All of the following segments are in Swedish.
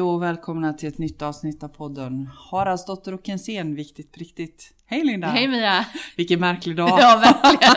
Hej och välkomna till ett nytt avsnitt av podden Haraldsdotter och Kensén, viktigt på riktigt. Hej Linda! Hej Mia! Vilken märklig dag! Ja, verkligen.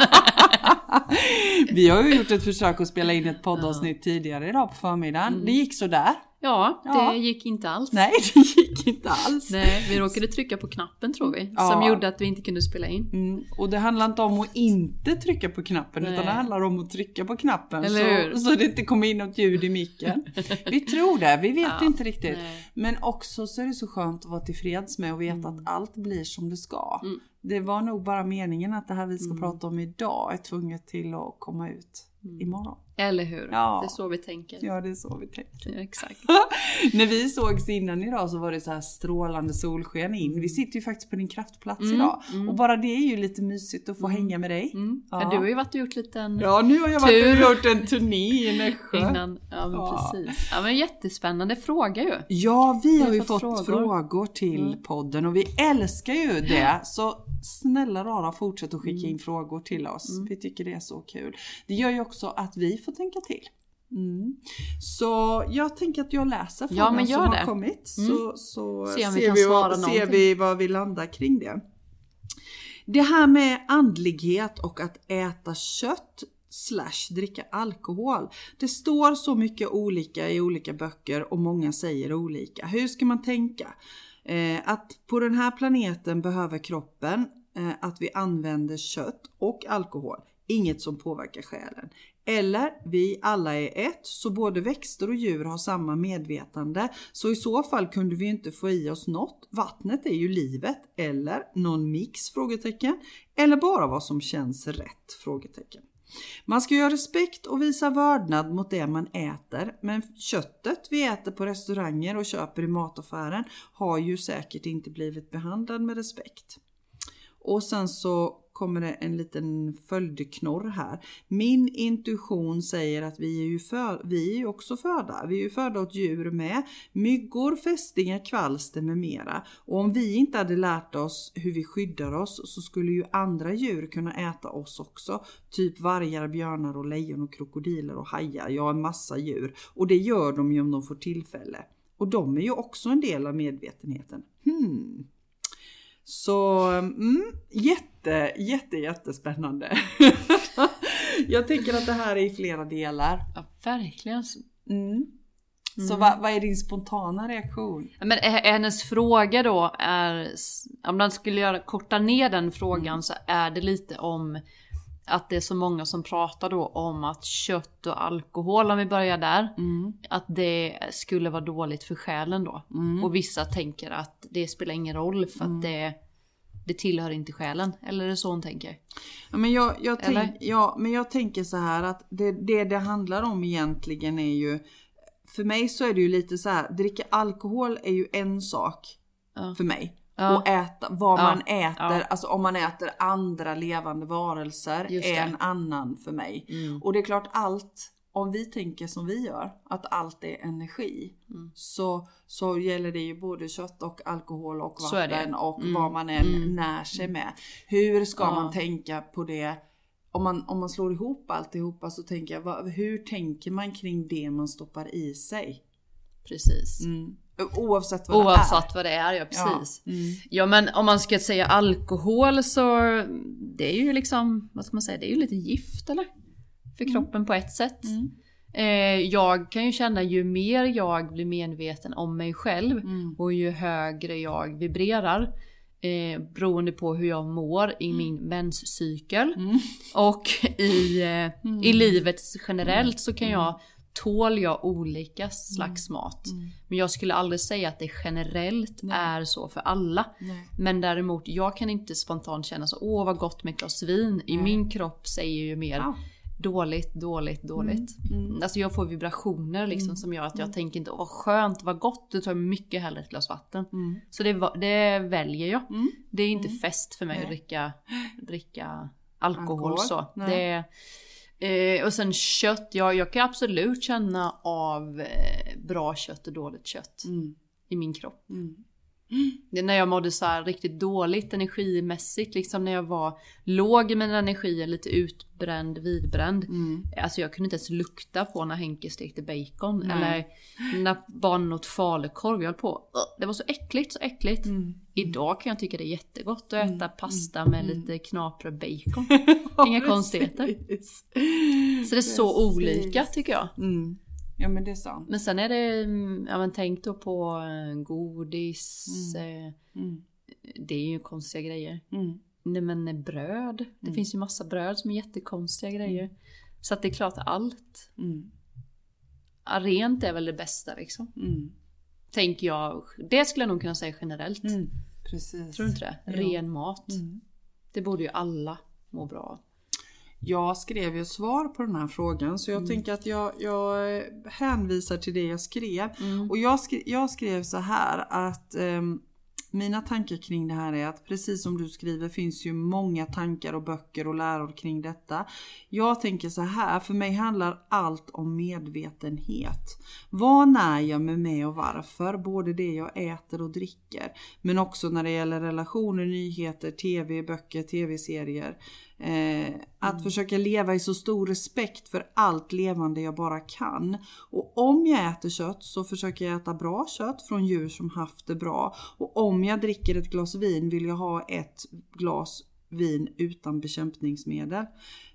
Vi har ju gjort ett försök att spela in ett poddavsnitt tidigare idag på förmiddagen. Det gick sådär. Ja, det Ja. gick inte alls. Nej, det gick inte alls. Nej, vi råkade trycka på knappen tror vi. Ja. Som gjorde att vi inte kunde spela in. Mm, och det handlar inte om att inte trycka på knappen Nej. utan det handlar om att trycka på knappen så, så det inte kommer in något ljud i micken. Vi tror det, vi vet Ja, inte riktigt. nej. Men också så är det så skönt att vara tillfreds med och veta att allt blir som det ska. Mm. Det var nog bara meningen att det här vi ska prata om idag är tvunget till att komma ut imorgon. Eller hur? Ja. Det är så vi tänker. Ja, det är så vi tänker. Ja, exakt. När vi sågs innan idag så var det så här strålande solsken in. Vi sitter ju faktiskt på din kraftplats idag. Och bara det är ju lite mysigt att få hänga med dig. Mm. Ja. Du har ju varit och gjort lite en Ja, nu har jag varit Tur. och gjort en turné i Nässjö. innan. Ja, men Ja. precis. Ja, men jättespännande fråga ju. Ja, vi har har ju fått fått frågor, frågor. till Mm. podden och vi älskar ju det. Så snälla rara fortsätt att skicka Mm. in frågor till oss. Vi tycker det är så kul. Det gör ju också att vi får tänka till. Mm. Så jag tänker att jag läser Ja, frågan gör som har det. kommit. Så, så Se vi ser, vi vad, ser vi vad vi landar kring det. Det här med andlighet och att äta kött slash dricka alkohol. Det står så mycket olika i olika böcker och många säger olika. Hur ska man tänka? Eh, att på den här planeten behöver kroppen eh, att vi använder kött och alkohol. Inget som påverkar själen. Eller vi alla är ett, så både växter och djur har samma medvetande. Så i så fall kunde vi inte få i oss något. Vattnet är ju livet. Eller någon mix? Frågetecken. Eller bara vad som känns rätt? Frågetecken. Man ska ju ha respekt och visa vördnad mot det man äter, men köttet vi äter på restauranger och köper i mataffären har ju säkert inte blivit behandlad med respekt. Och sen så kommer det en liten följdknorr här. Min intuition säger att vi är ju, för, vi är också föda. Vi är ju födda åt djur med. Myggor, fästingar, kvalster med mera. Och om vi inte hade lärt oss hur vi skyddar oss så skulle ju andra djur kunna äta oss också. Typ vargar, björnar och lejon och krokodiler och hajar. Ja, en massa djur. Och det gör de ju om de får tillfälle. Och de är ju också en del av medvetenheten. Hmm. Så mm, jätte, jätte, jättespännande. Jag tänker att det här är i flera delar. Ja, verkligen. Mm. Så vad, vad är din spontana reaktion? Men hennes fråga då är, om man skulle göra, korta ner den frågan så är det lite om att det är så många som pratar då om att kött och alkohol, om vi börjar där, att det skulle vara dåligt för själen då. Och vissa tänker att det spelar ingen roll för att det, det tillhör inte själen. Eller är det så hon tänker? Ja, men, jag, jag tänk, ja, men jag tänker så här att det, det det handlar om egentligen är ju För mig så är det ju lite så här, dricka alkohol är ju en sak Ja. för mig. Ja. Och äta, vad Ja. man äter, Ja. alltså om man äter andra levande varelser är en annan för mig. Mm. Och det är klart allt, om vi tänker som vi gör, att allt är energi. Mm. Så, så gäller det ju både kött och alkohol och vatten och Mm. vad man än Mm. när sig med. Hur ska man tänka på det? Om man, om man slår ihop alltihopa så tänker jag, vad, hur tänker man kring det man stoppar i sig? Precis. Mm. Oavsett vad det är. Oavsett vad det är, ja precis. Ja. Mm. Ja men om man ska säga alkohol så det är ju liksom, vad ska man säga, det är ju lite gift eller? För kroppen på ett sätt. Mm. Eh, jag kan ju känna ju mer jag blir medveten om mig själv Mm. och ju högre jag vibrerar eh, beroende på hur jag mår i min menscykel Mm. och i, eh, i livet generellt så kan jag tål jag olika slags mat. Mm. Men jag skulle aldrig säga att det generellt Nej. är så för alla. Nej. Men däremot, jag kan inte spontant känna så åh vad gott med ett glas vin. I Nej. min kropp säger ju mer Ja. dåligt, dåligt, dåligt. Mm. Alltså jag får vibrationer liksom som gör att jag tänker inte åh skönt, vad gott, då tar mycket hellre ett glas vatten. Mm. Så det, det väljer jag. Mm. Det är inte fest för mig att dricka, dricka alkohol, Alkohol, så. Det, eh, och sen kött, ja, jag kan absolut känna av eh, bra kött och dåligt kött Mm. i min kropp. Mm. Det är när jag mådde så riktigt dåligt energimässigt, liksom när jag var låg i mina energier, lite utbränd, vidbränd. Mm. Alltså jag kunde inte ens lukta på när Henke stekte bacon. Nej. Eller när barnen åt falukorv. Jag höll på. Det var så äckligt, så äckligt. Mm. Idag kan jag tycka det är jättegott att äta pasta med lite knaprig bacon. Inga konstigheter. Så det är så Precis. olika tycker jag. Mm. Ja men det är sant. Men sen är det, mm, ja men tänk då på eh, godis. eh, Mm. Det är ju konstiga grejer. Mm. Nej men eh, bröd. Det Mm. finns ju massa bröd som är jättekonstiga grejer. Så att det är klart allt. Mm. Ja, Rent är väl det bästa liksom. Mm. Tänker jag. Det skulle jag nog kunna säga generellt. Mm. Precis. Tror du inte det? Jo. Ren mat. Mm. Det borde ju alla må bra av. Jag skrev ju svar på den här frågan så jag Mm. tänker att jag, jag hänvisar till det jag skrev. Mm. Och jag skrev, jag skrev så här att ehm, mina tankar kring det här är att precis som du skriver finns ju många tankar och böcker och läror kring detta. Jag tänker så här, för mig handlar allt om medvetenhet. Vad när jag med mig och varför? Både det jag äter och dricker. Men också när det gäller relationer, nyheter, tv, böcker, tv-serier. Eh, att försöka leva i så stor respekt för allt levande jag bara kan. Och om jag äter kött så försöker jag äta bra kött från djur som haft det bra. Och om jag dricker ett glas vin vill jag ha ett glas vin utan bekämpningsmedel.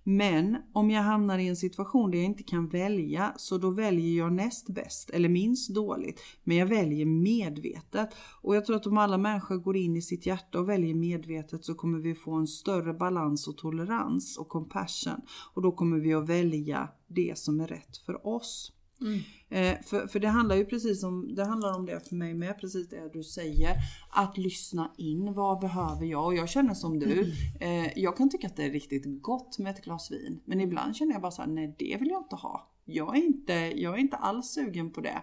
Men om jag hamnar i en situation där jag inte kan välja så då väljer jag näst bäst eller minst dåligt. Men jag väljer medvetet. Och jag tror att om alla människor går in i sitt hjärta och väljer medvetet så kommer vi få en större balans och tolerans och compassion. Och då kommer vi att välja det som är rätt för oss. Mm. Eh, för, för det handlar ju precis om, det handlar om det för mig med, precis det du säger. Att lyssna in, vad behöver jag? Och jag känner som du, eh, jag kan tycka att det är riktigt gott med ett glas vin. Men ibland känner jag bara så här, nej det vill jag inte ha. Jag är inte, jag är inte alls sugen på det.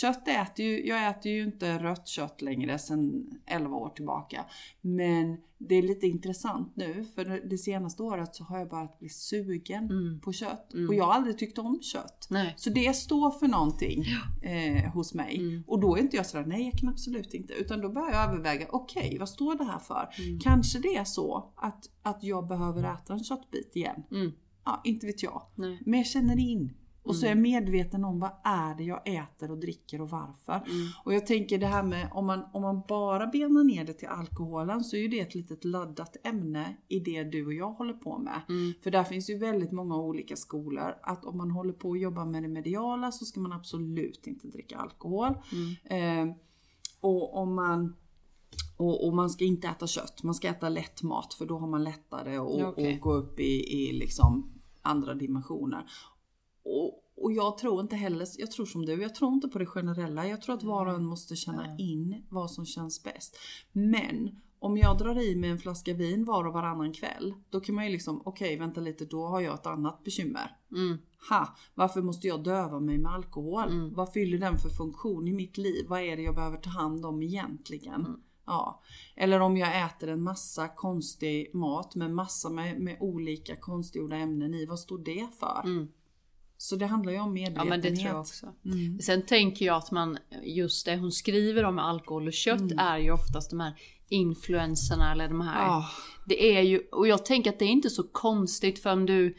Kött äter ju, jag äter ju inte rött kött längre sedan 11 år tillbaka. Men det är lite intressant nu för det- senaste året så har jag börjat bli sugen Mm. på kött. Mm. Och jag har aldrig tyckt om kött. Nej. Så det står för någonting eh, hos mig. Mm. Och då är inte jag sådär, nej jag kan absolut inte. Utan då börjar jag överväga, okej vad står det här för? Mm. Kanske det är så att, att jag behöver äta en köttbit igen. Mm. Ja, inte vet jag. Nej. Men jag känner in. Och så är jag Mm. medveten om vad är det jag äter och dricker och varför. Mm. Och jag tänker det här med om man, om man bara benar ner det till alkoholen så är ju det ett litet laddat ämne i det du och jag håller på med. Mm. För där finns ju väldigt många olika skolor. Att om man håller på att jobba med det mediala så ska man absolut inte dricka alkohol. Mm. Eh, och om man och, och man ska inte äta kött, man ska äta lätt mat för då har man lättare att att gå upp i, i liksom andra dimensioner. Och, och jag tror inte heller, jag tror som du, jag tror inte på det generella. Jag tror att var och en måste känna in vad som känns bäst. Men om jag drar i mig en flaska vin var och varannan kväll, då kan man ju liksom, okej vänta lite, då har jag ett annat bekymmer. Mm. Ha, varför måste jag döva mig med alkohol? Mm. Vad fyller den för funktion i mitt liv? Vad är det jag behöver ta hand om egentligen? Mm. Ja. Eller om jag äter en massa konstig mat med massa med, med olika konstgjorda ämnen i, vad står det för? Mm. Så det handlar ju om Ja medvetenhet. men det tror jag också. Mm. Sen tänker jag att man, just det hon skriver om alkohol och kött Mm. är ju oftast de här influenserna eller de här. Ja. Det är ju, och jag tänker att det är inte så konstigt för om du,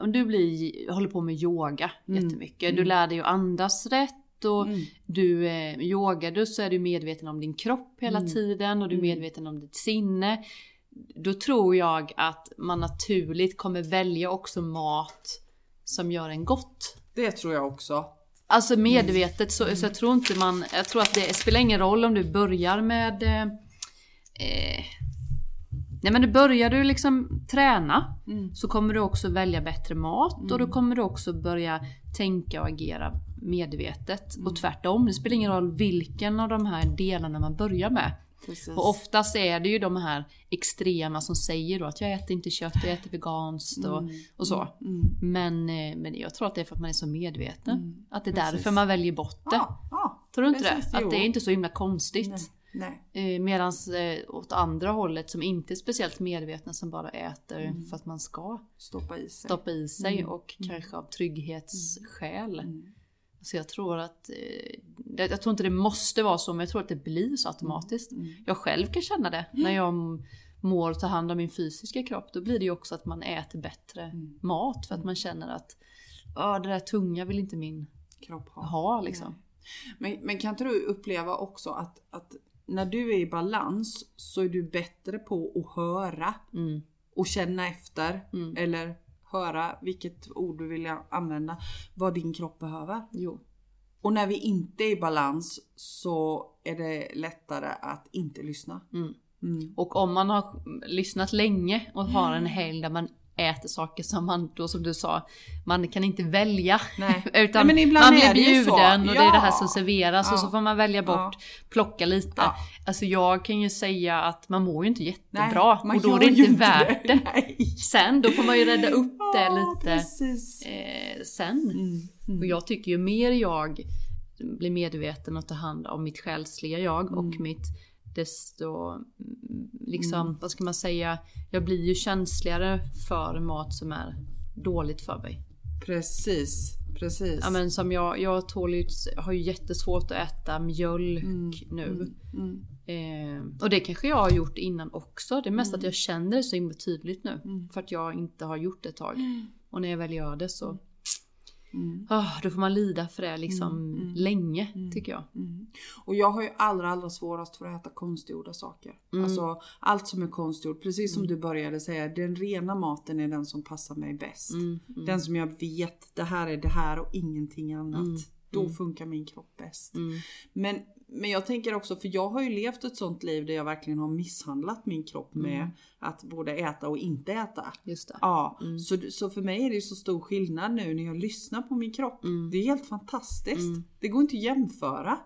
om du blir, håller på med yoga Mm. jättemycket. Du Mm. lär dig att andas rätt och Mm. du eh, yogar du så är du medveten om din kropp hela Mm. tiden och du är Mm. medveten om ditt sinne. Då tror jag att man naturligt kommer välja också mat som gör en gott. Det tror jag också. Alltså medvetet så, så jag tror inte man, jag tror att det spelar ingen roll om du börjar med eh, eh, Nej men du börjar du liksom träna Mm. så kommer du också välja bättre mat och då Mm. kommer du också börja tänka och agera medvetet. Mm. Och tvärtom, det spelar ingen roll vilken av de här delarna man börjar med. Precis. Och oftast är det ju de här extrema som säger då att jag äter inte kött, jag äter veganskt och, Mm. och så. Mm. Men, eh, men jag tror att det är för att man är så medveten. Mm. Att det är Precis. därför man väljer bort det. Ja, ja. Tror du inte precis, det? jo. Att det är inte så himla konstigt. Nej. Nej. Eh, Medan eh, åt andra hållet som inte är speciellt medvetna som bara äter Mm. för att man ska Stoppa i sig. stoppa i sig Mm. och kanske av trygghetsskäl. Mm. Så jag tror att, eh, jag tror inte det måste vara så, men jag tror att det blir så automatiskt. Mm. Jag själv kan känna det när jag mår och tar hand om min fysiska kropp. Då blir det ju också att man äter bättre Mm. mat för att man känner att "Ah, det där tunga vill inte min Kropp har. ha liksom. Men, men kan inte du uppleva också att, att när du är i balans så är du bättre på att höra Mm. och känna efter Mm. eller höra vilket ord du vill använda vad din kropp behöver. Jo. Och när vi inte är i balans så är det lättare att inte lyssna. Mm. Mm. Och om man har lyssnat länge och har en helg där man äter saker som man då som du sa, man kan inte välja. Nej. Utan Nej, man blir det bjuden och det är det här Ja. som serveras och så Ja. får man välja bort, Ja. plocka lite. Ja. Alltså jag kan ju säga att man mår ju inte Nej, jättebra man och då är det inte värt det. Nej. Sen då får man ju rädda upp det Ja, lite eh, sen. Mm. Mm. Och jag tycker ju mer jag blir medveten och tar hand om mitt själsliga jag och Mm. mitt desto mm, liksom, vad ska man säga, jag blir ju känsligare för mat som är dåligt för mig. Precis. Precis. Ja men som jag, jag tål ju, har ju jättesvårt att äta mjölk Mm, nu. Mm. Eh, och det kanske jag har gjort innan också. Det är mest att jag känner det så himla tydligt nu. Mm. För att jag inte har gjort det ett tag. Och när jag väl gör det så, Mm. ah, då får man lida för det liksom Mm, mm. länge Mm. tycker jag. Mm. Och jag har ju allra, allra svårast för att äta konstgjorda saker. Mm. Alltså allt som är konstgjort, precis som du började säga, den rena maten är den som passar mig bäst. Den som jag vet, det här är det här och ingenting annat. Då funkar min kropp bäst. Men, men jag tänker också, för jag har ju levt ett sånt liv där jag verkligen har misshandlat min kropp med Mm. att både äta och inte äta. just det. Ja, Mm. så, så för mig är det så stor skillnad nu när jag lyssnar på min kropp. Mm. Det är helt fantastiskt. Mm. Det går inte att jämföra.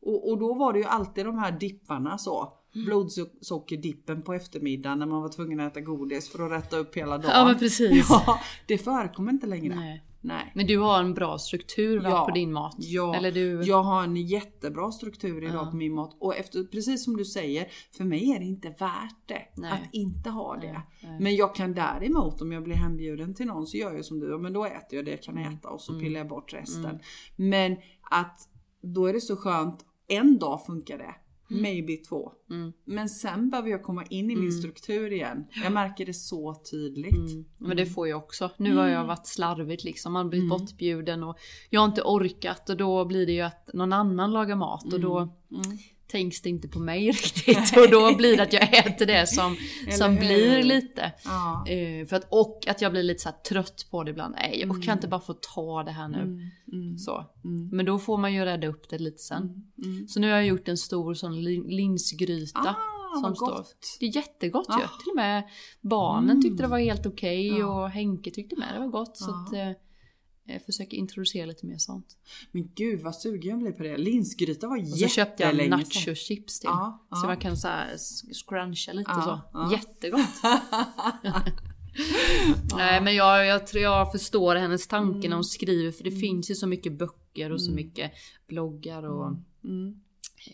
Och, och då var det ju alltid de här dipparna så. Mm. Blodsockerdippen på eftermiddagen när man var tvungen att äta godis för att rätta upp hela dagen. Ja men precis. Ja, det förekommer inte längre. Nej. Nej. Men du har en bra struktur va, Ja. på din mat? Ja, Eller du... jag har en jättebra struktur idag Ja. på min mat. Och efter, precis som du säger, för mig är det inte värt det Nej. att inte ha det. Nej. Men jag kan däremot om jag blir hembjuden till någon så gör jag som du, men då äter jag det jag kan Mm. äta och så pillar jag bort resten. Men att då är det så skönt, en dag funkar det. Maybe två. Mm. Men sen behöver jag komma in i min struktur igen. Jag märker det så tydligt. Mm. Men det får jag också. Nu har jag varit slarvigt liksom. Man blivit bortbjuden och jag har inte orkat och då blir det ju att någon annan lagar mat och då Mm. Tänks det inte på mig riktigt. Och då blir det att jag äter det som, som blir lite. Ja. Eh, för att, och att jag blir lite så trött på det ibland. Nej, jag kan inte bara få ta det här nu. Mm. Mm. Så. Mm. Men då får man ju rädda upp det lite sen. Mm. Så nu har jag gjort en stor sån lin- linsgryta. Ah, som står. Det är jättegott ju. Ah. Till och med barnen Mm. tyckte det var helt okej Ja. och Henke tyckte med det var gott. Så Ja. att, eh, försöker introducera lite mer sånt. Men gud vad sugen jag blev på det. Linsgryta var Och så köpte jag jättelänge sedan. nachochips till. Ja, Så ja. man kan så här scruncha lite Ja, så. ja. Jättegott. Nej men jag, jag tror jag förstår hennes tanke Mm. när hon skriver för det finns ju så mycket böcker och så mycket bloggar och Mm.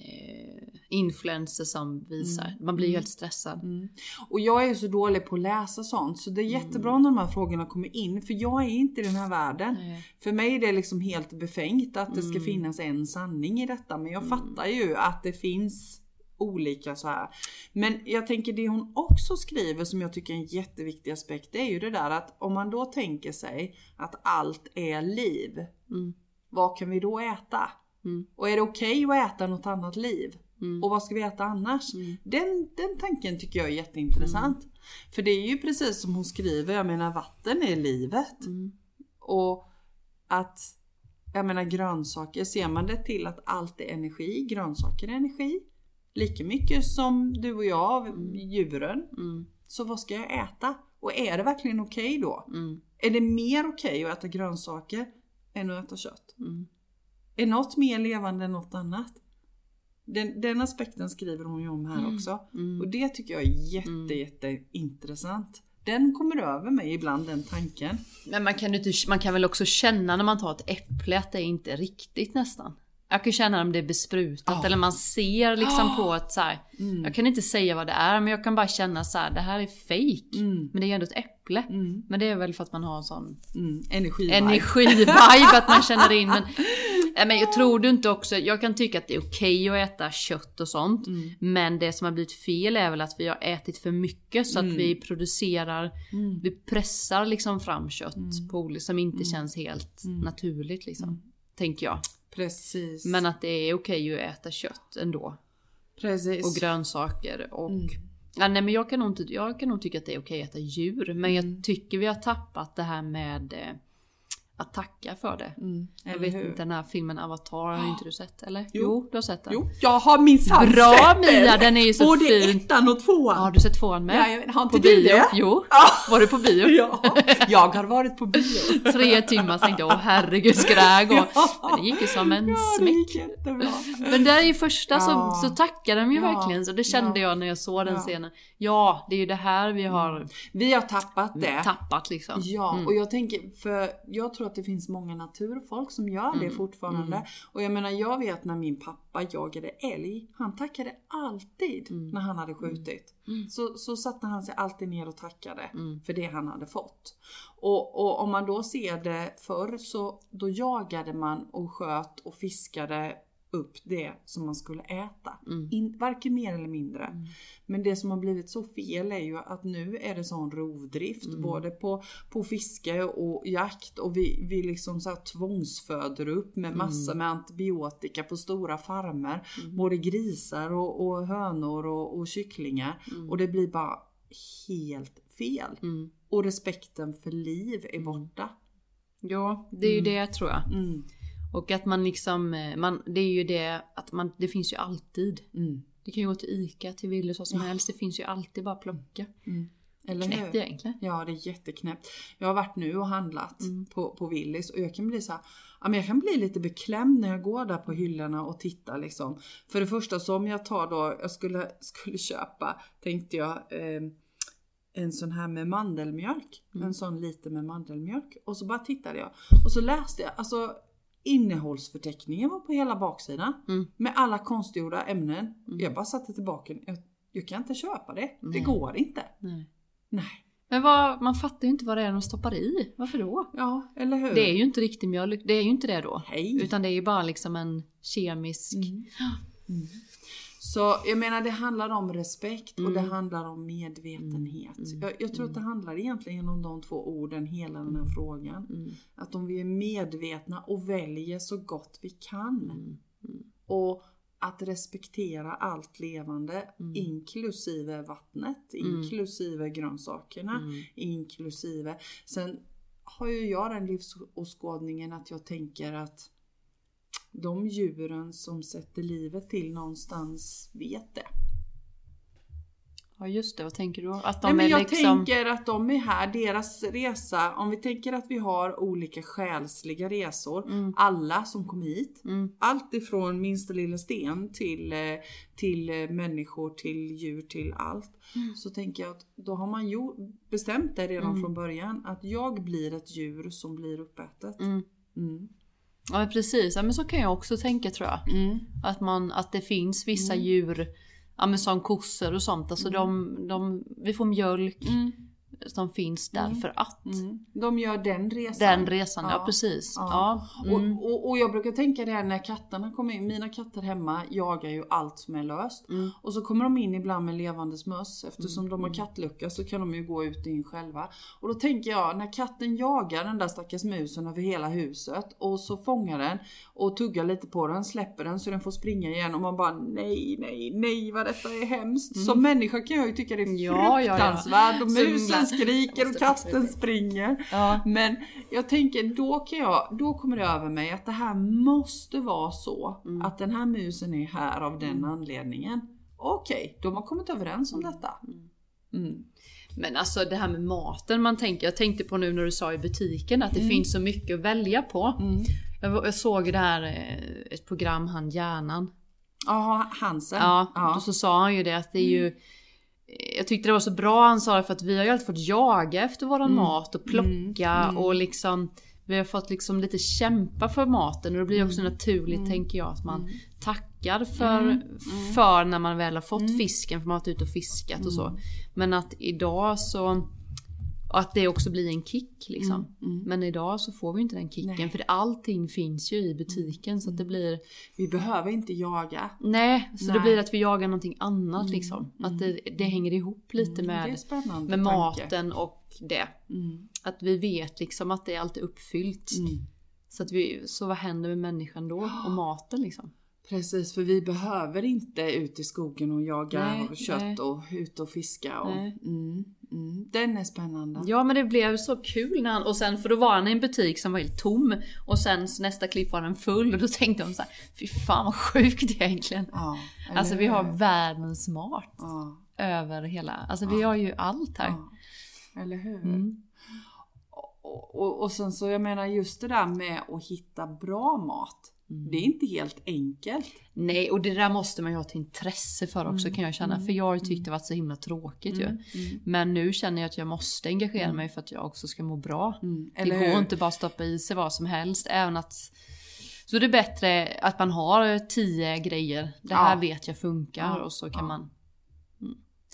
Eh, influencers som visar. Man blir ju helt stressad. Mm. Och jag är ju så dålig på att läsa sånt så det är jättebra när de här frågorna kommer in för jag är inte i den här världen. Nej. För mig är det liksom helt befängt att det ska Mm. finnas en sanning i detta men jag fattar ju att det finns olika så här. Men jag tänker det hon också skriver som jag tycker är en jätteviktig aspekt det är ju det där att om man då tänker sig att allt är liv. Mm. Vad kan vi då äta? Mm. Och är det okej att äta något annat liv? Mm. Och vad ska vi äta annars? Mm. Den, den tanken tycker jag är jätteintressant. För det är ju precis som hon skriver, jag menar vatten är livet. Mm. Och att, jag menar grönsaker, ser man det till att allt är energi, grönsaker är energi. Lika mycket som du och jag, djuren. Mm. Så vad ska jag äta? Och är det verkligen okej då? Mm. Är det mer okej att äta grönsaker än att äta kött? Mm. Är något mer levande än något annat? Den, den aspekten skriver hon ju om här också. Mm. Och det tycker jag är jätte, jätteintressant. Den kommer över mig ibland, den tanken. Men man kan, inte, man kan väl också känna när man tar ett äpple att det är inte riktigt nästan. Jag kan känna om det är besprutat Ja. eller man ser liksom på ett så här. Mm. Jag kan inte säga vad det är men jag kan bara känna så här. det här är fake. Mm. Men det är ju ändå ett äpple. Mm. Men det är väl för att man har en sån Mm. Energi. energivibe att man känner in. Men Nej, men jag tror du inte också, jag kan tycka att det är okej att äta kött och sånt. Mm. Men det som har blivit fel är väl att vi har ätit för mycket så att Mm. vi producerar, Mm. vi pressar liksom fram kött på olika som inte känns helt Mm. naturligt liksom. Tänker jag. Precis. Men att det är okej att äta kött ändå. Precis. Och grönsaker och... Mm. Ja, nej men jag kan, nog inte, jag kan nog tycka att det är okej att äta djur. Men Mm. jag tycker vi har tappat det här med eh, att tacka för det. Mm. Jag vet hur? inte, den här filmen Avatar har inte du sett eller? Jo. du har sett den. Jo, jag har minsann Bra sett Mia, den är ju så Både fin. ettan och tvåan. Har du sett tvåan med? Ja, har inte på du bio? det? Jo. Ja. Var du på bio? Ja, jag har varit på bio. Tre timmar tänkte jag, åh herregud ska det här gå? Men det gick ju som en Ja, smäck. Men där i första Ja. så, så tackar de ju Ja. verkligen. Så det kände Ja. jag när jag såg den Ja. scenen. Ja, det är ju det här vi har Vi har tappat det. tappat liksom. Ja, Mm. och jag tänker, för jag tror att det finns många naturfolk som gör det Mm. fortfarande. Mm. Och jag menar, jag vet när min pappa jagade älg, han tackade alltid Mm. när han hade skjutit. Mm. Så, så satte han sig alltid ner och tackade Mm. för det han hade fått. Och, och om man då ser det förr så då jagade man och sköt och fiskade upp det som man skulle äta. Mm. In, varken mer eller mindre. Mm. Men det som har blivit så fel är ju att nu är det sån rovdrift Mm. både på, på fiske och jakt och vi, vi liksom så här tvångsföder upp med massor med antibiotika på stora farmer. Mm. Både grisar och, och hönor och, och kycklingar. Mm. Och det blir bara helt fel. Mm. Och respekten för liv är borta. Ja, det är ju Mm. det tror jag. Och att man liksom, eh, man, det är ju det att man, det finns ju alltid. Mm. Det kan ju gå till ICA, till Willys, vad som Ja. helst. Det finns ju alltid bara plocka. Mm. Eller Knäppt egentligen. Ja, det är jätteknäppt. Jag har varit nu och handlat Mm. på, på Willys och jag kan bli så här, ja, men jag kan bli lite beklämd när jag går där på hyllorna och tittar liksom. För det första så om jag tar då, jag skulle, skulle köpa, tänkte jag, eh, en sån här med mandelmjölk. Mm. En sån liten med mandelmjölk. Och så bara tittade jag. Och så läste jag, alltså innehållsförteckningen var på hela baksidan. Mm. Med alla konstgjorda ämnen. Mm. Jag bara satte tillbaka. Jag, jag kan inte köpa det. Det Nej. går inte. Nej. Nej. Men vad, man fattar ju inte vad det är de stoppar i. Varför då? Ja, eller hur? Det är ju inte riktig mjölk, det är ju inte det då. Hej! Utan det är ju bara liksom en kemisk... Mm. Mm. Så jag menar det handlar om respekt och det Mm. handlar om medvetenhet. Mm. Jag, jag tror att det handlar egentligen om de två orden hela den här frågan. Mm. Att om vi är medvetna och väljer så gott vi kan. Mm. Mm. Och att respektera allt levande, Mm. inklusive vattnet, Mm. inklusive grönsakerna, Mm. inklusive. Sen har ju jag den livsåskådningen att jag tänker att de djuren som sätter livet till någonstans vet det. Ja just det, vad tänker du? Att de Nej, men är jag liksom... tänker att de är här, deras resa, om vi tänker att vi har olika själsliga resor, Mm. alla som kom hit, Mm. allt ifrån minsta lilla sten till, eh, till eh, människor, till djur, till allt. Mm. Så tänker jag att då har man ju bestämt det redan Mm. från början att jag blir ett djur som blir uppätet. Mm. Mm. Ja men precis, ja, men så kan jag också tänka tror jag. Mm. Att, man, att det finns vissa Mm. djur, ja men som kossor och sånt, alltså de, de, vi får mjölk Mm. Som finns där Mm. för att. Mm. De gör den resan. Den resan, ja, Ja. precis. Ja. Ja. Mm. Och, och, och jag brukar tänka det här när katterna kommer in. Mina katter hemma jagar ju allt som är löst. Mm. Och så kommer de in ibland med levandes möss. Eftersom Mm. de har kattlucka så kan de ju gå ut och in själva. Och då tänker jag, när katten jagar den där stackars musen över hela huset. Och så fångar den och tuggar lite på den, släpper den så den får springa igen. Och man bara nej, nej, nej vad detta är hemskt. Mm. Som människa kan jag ju tycka det är Ja, ja, ja. fruktansvärt. Och Så musen skriker och katten springer. Ja. Men jag tänker då kan jag, då kommer det över mig att det här måste vara så Mm. att den här musen är här av den anledningen. Okej, de har kommit överens om detta. Mm. Men alltså det här med maten man tänker, jag tänkte på nu när du sa i butiken att det Mm. finns så mycket att välja på. Mm. Jag, jag såg det här, eh, ett program, han Hjärnan. Ja, Hansen. Ja, ja. och så sa han ju det att det är ju jag tyckte det var så bra han sa det för att vi har ju alltid fått jaga efter våran Mm. mat och plocka Mm. och liksom Vi har fått liksom lite kämpa för maten och det blir också naturligt Mm. tänker jag att man Mm. tackar för, Mm. för när man väl har fått Mm. fisken för man har varit ute och fiskat och så. Mm. Men att idag så Och att det också blir en kick liksom. Mm, mm. Men idag så får vi inte den kicken Nej. för allting finns ju i butiken så att det blir Vi behöver inte jaga. Nej, så Nej. det blir att vi jagar någonting annat Mm, liksom. Att det, det hänger ihop lite Mm, med, med tanke. maten och det. Mm, Att vi vet liksom att det är alltid uppfyllt. mm. Så, att vi, så vad händer med människan då? Och maten liksom? Precis, för vi behöver inte ut i skogen och jaga Nej, kött nej. och ut och fiska. Och, mm, mm. Den är spännande. Ja men det blev så kul när han, och sen för då var han i en butik som var helt tom och sen nästa klipp var den full och då tänkte de så här, fy fan vad sjukt egentligen. Ja, Alltså vi har världens mat Ja, över hela, alltså vi har ju allt här. ja. Eller hur? Mm. Och, och, och sen så jag menar just det där med att hitta bra mat. Mm. Det är inte helt enkelt. Nej, och det där måste man ju ha ett intresse för också kan jag känna. För jag har ju tyckt det varit så himla tråkigt ju. Mm. Men nu känner jag att jag måste engagera mig för att jag också ska må bra. Mm. Det går hur? inte bara att stoppa i sig vad som helst. Även att... Så det är bättre att man har tio grejer. Det här Ja. vet jag funkar och så kan Ja. man mm,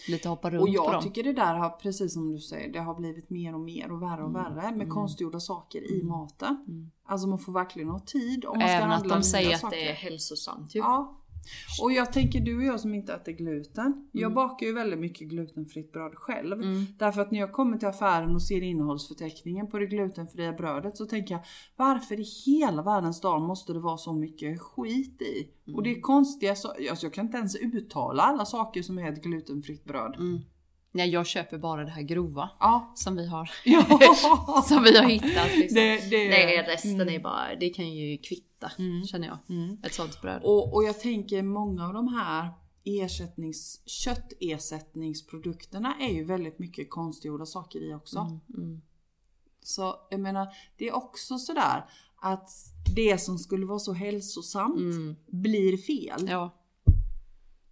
lite hoppa runt Och på jag dem. tycker det där har, precis som du säger, det har blivit mer och mer och värre och Mm. värre med konstgjorda saker i maten. Mm. Alltså man får verkligen ha tid om man ska Även att handla de nya säger att saker. det är hälsosamt ju. Ja. Och jag tänker du och jag som inte äter gluten. Jag Mm. bakar ju väldigt mycket glutenfritt bröd själv. Mm. Därför att när jag kommer till affären och ser innehållsförteckningen på det glutenfria brödet så tänker jag varför i hela världens dag måste det vara så mycket skit i? Och det är konstiga så alltså jag kan inte ens uttala alla saker som är ett glutenfritt bröd. Mm. Nej, jag köper bara det här grova. Ja. Som vi har, ja. som vi har hittat. Liksom. Det, det, Nej, resten är bara, det kan ju kvitta Mm. känner jag. Mm. Ett sånt bröd. Och, och jag tänker många av de här ersättnings, köttersättningsprodukterna är ju väldigt mycket konstgjorda saker i också. Mm, mm. Så jag menar, det är också sådär att det som skulle vara så hälsosamt Mm. blir fel. Ja.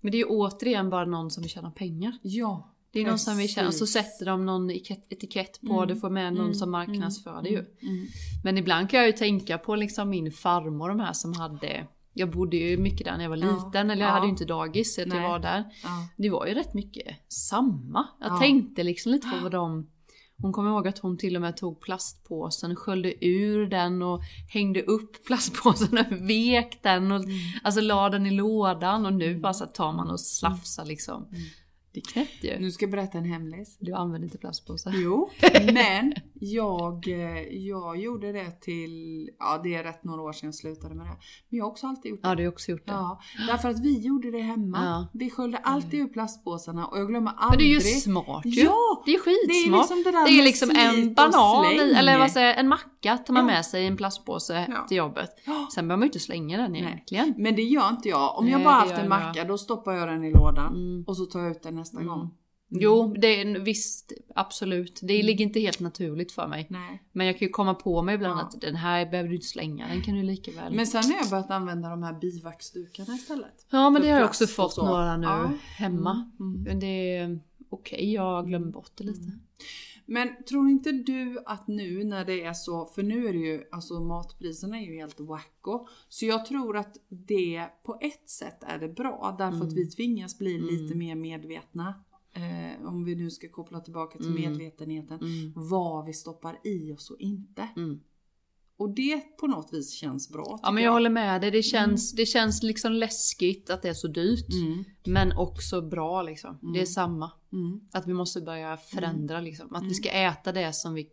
Men det är ju återigen bara någon som vill tjäna pengar. Ja, Det är någon som vill tjäna, och så precis. sätter de någon etikett- på Mm. det, får med någon Mm. som marknadsför det ju. Mm. Men ibland kan jag ju tänka på liksom min farmor de här som hade jag bodde ju mycket där när jag var Ja. liten, eller jag Ja. hade ju inte dagis så att jag var där. Ja. Det var ju rätt mycket samma. Jag Ja. tänkte liksom lite på vad de... Hon kommer ihåg att hon till och med tog plastpåsen, sköljde ur den och hängde upp plastpåsen och vek den och alltså la den i lådan och nu bara så tar man och slafsar liksom. Mm. Är knäppt ju. Nu ska jag berätta en hemlis. Du använder inte plastpåsar. Jo, men jag, eh, jag gjorde det till, ja det är rätt några år sedan jag slutade med det. Men jag har också alltid gjort det. Ja, du har också gjort det. Ja, därför att vi gjorde det hemma. Ja. Vi sköljde alltid ur plastpåsarna och jag glömmer Men aldrig. det är ju smart ju. Ja! Det är Det är skitsmart. liksom det Det är liksom en banan i, eller vad säger jag, en macka tar man med sig i en plastpåse Ja. till jobbet. Sen behöver man ju inte slänga den Nej. egentligen. Men det gör inte jag. Om jag Nej, bara haft en jag. macka då stoppar jag den i lådan Mm. och så tar jag ut den nästa Mm. gång. Jo, det är visst, absolut. Mm. Det ligger inte helt naturligt för mig. Nej. Men jag kan ju komma på mig ibland Ja. att den här behöver du inte slänga, den kan du lika väl. Men sen har jag börjat använda de här bivaxdukarna istället. ja men det har jag också fått några nu Ja. hemma. Mm. Mm. Men det är okej, jag glömmer bort det lite. Men tror inte du att nu när det är så, för nu är det ju, alltså matpriserna är ju helt wacko. Så jag tror att det på ett sätt är det bra därför Mm. att vi tvingas bli lite mer medvetna. Eh, om vi nu ska koppla tillbaka till Mm. medvetenheten. Mm. Vad vi stoppar i oss och inte. Mm. Och det på något vis känns bra. Ja men jag håller med dig, det känns, det känns liksom läskigt att det är så dyrt. Mm. Men också bra liksom. Det är samma. Mm. Att vi måste börja förändra liksom. Att vi ska äta det som vi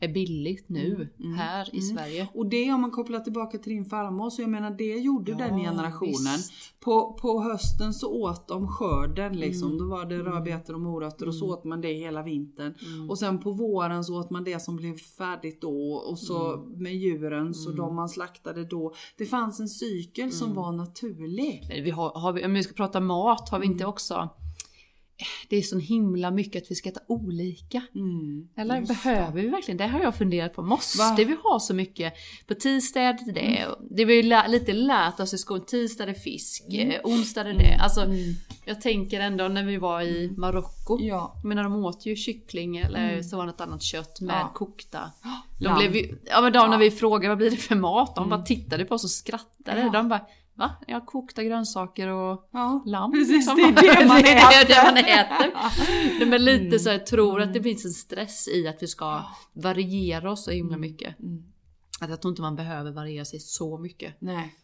är billigt nu, Mm. här i Mm. Sverige. Och det om man kopplar tillbaka till din farmor, så jag menar det gjorde Ja, den generationen. visst. På, på hösten så åt de skörden liksom. Mm. Då var det rödbetor och morötter och så åt man det hela vintern. Och sen på våren så åt man det som blev färdigt då och så Mm. med djuren så de man slaktade då. Det fanns en cykel Mm. som var naturlig. Men Vi har, har vi, om vi ska prata mat, har vi Mm. inte också... Det är så himla mycket att vi ska äta olika. Mm, Eller behöver vi verkligen? Det har jag funderat på. Måste Va? vi ha så mycket? På tisdag är det det. och Det vi lä- lite lärt oss i skolan. Tisdag är det fisk, eh, onsdag är det det. Alltså, Mm. jag tänker ändå när vi var i Marocko. Ja. Jag menar de åt ju kyckling eller så var det något annat kött med Mm. Ja. kokta. De blev ju, ja men de när vi frågade vad blir det för mat, de bara tittade på oss och skrattade. Ja. De bara, Va? Ja, kokta grönsaker och Ja, lamm. Precis, liksom. det är det man det, är äter. det man äter. Nej, men lite Mm. så jag tror att det finns en stress i att vi ska variera oss så himla mycket. Mm. Att jag tror inte man behöver variera sig så mycket. Nej.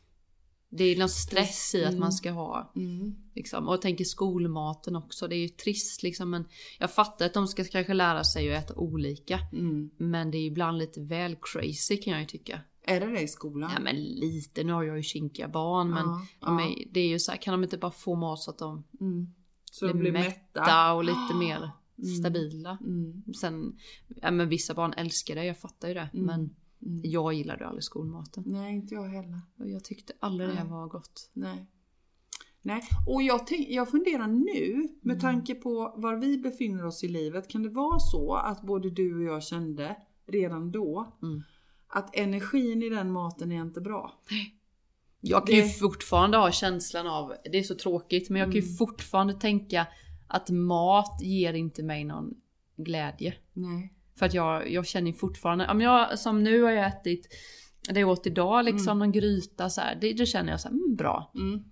Det är någon stress i att Mm. man ska ha Mm. Liksom. Och jag tänker skolmaten också, det är ju trist liksom. Men jag fattar att de ska kanske lära sig att äta olika. Mm. Men det är ibland lite väl crazy kan jag ju tycka. Är det det i skolan? Ja men lite, nu har jag ju kinkiga barn men Ja, de är, det är ju så här, kan de inte bara få mat så att de Mm. Så blir blir mätta, mätta. och lite mer stabila. Mm. Sen, ja men vissa barn älskar det, jag fattar ju det. Mm. Men Mm. jag gillade aldrig skolmaten. Nej, inte jag heller. Och jag tyckte aldrig det Nej. var gott. Nej. Nej, och jag, tänk, jag funderar nu med tanke på var vi befinner oss i livet. Kan det vara så att både du och jag kände redan då Mm. Att energin i den maten är inte bra? Jag kan ju Det- fortfarande ha känslan av, det är så tråkigt, men jag kan ju Mm. fortfarande tänka att mat ger inte mig någon glädje. Nej. För att jag, jag känner ju fortfarande, men jag, som nu har jag ätit, det jag åt idag liksom, någon gryta så här, det, då känner jag så här, mm, bra. Mm.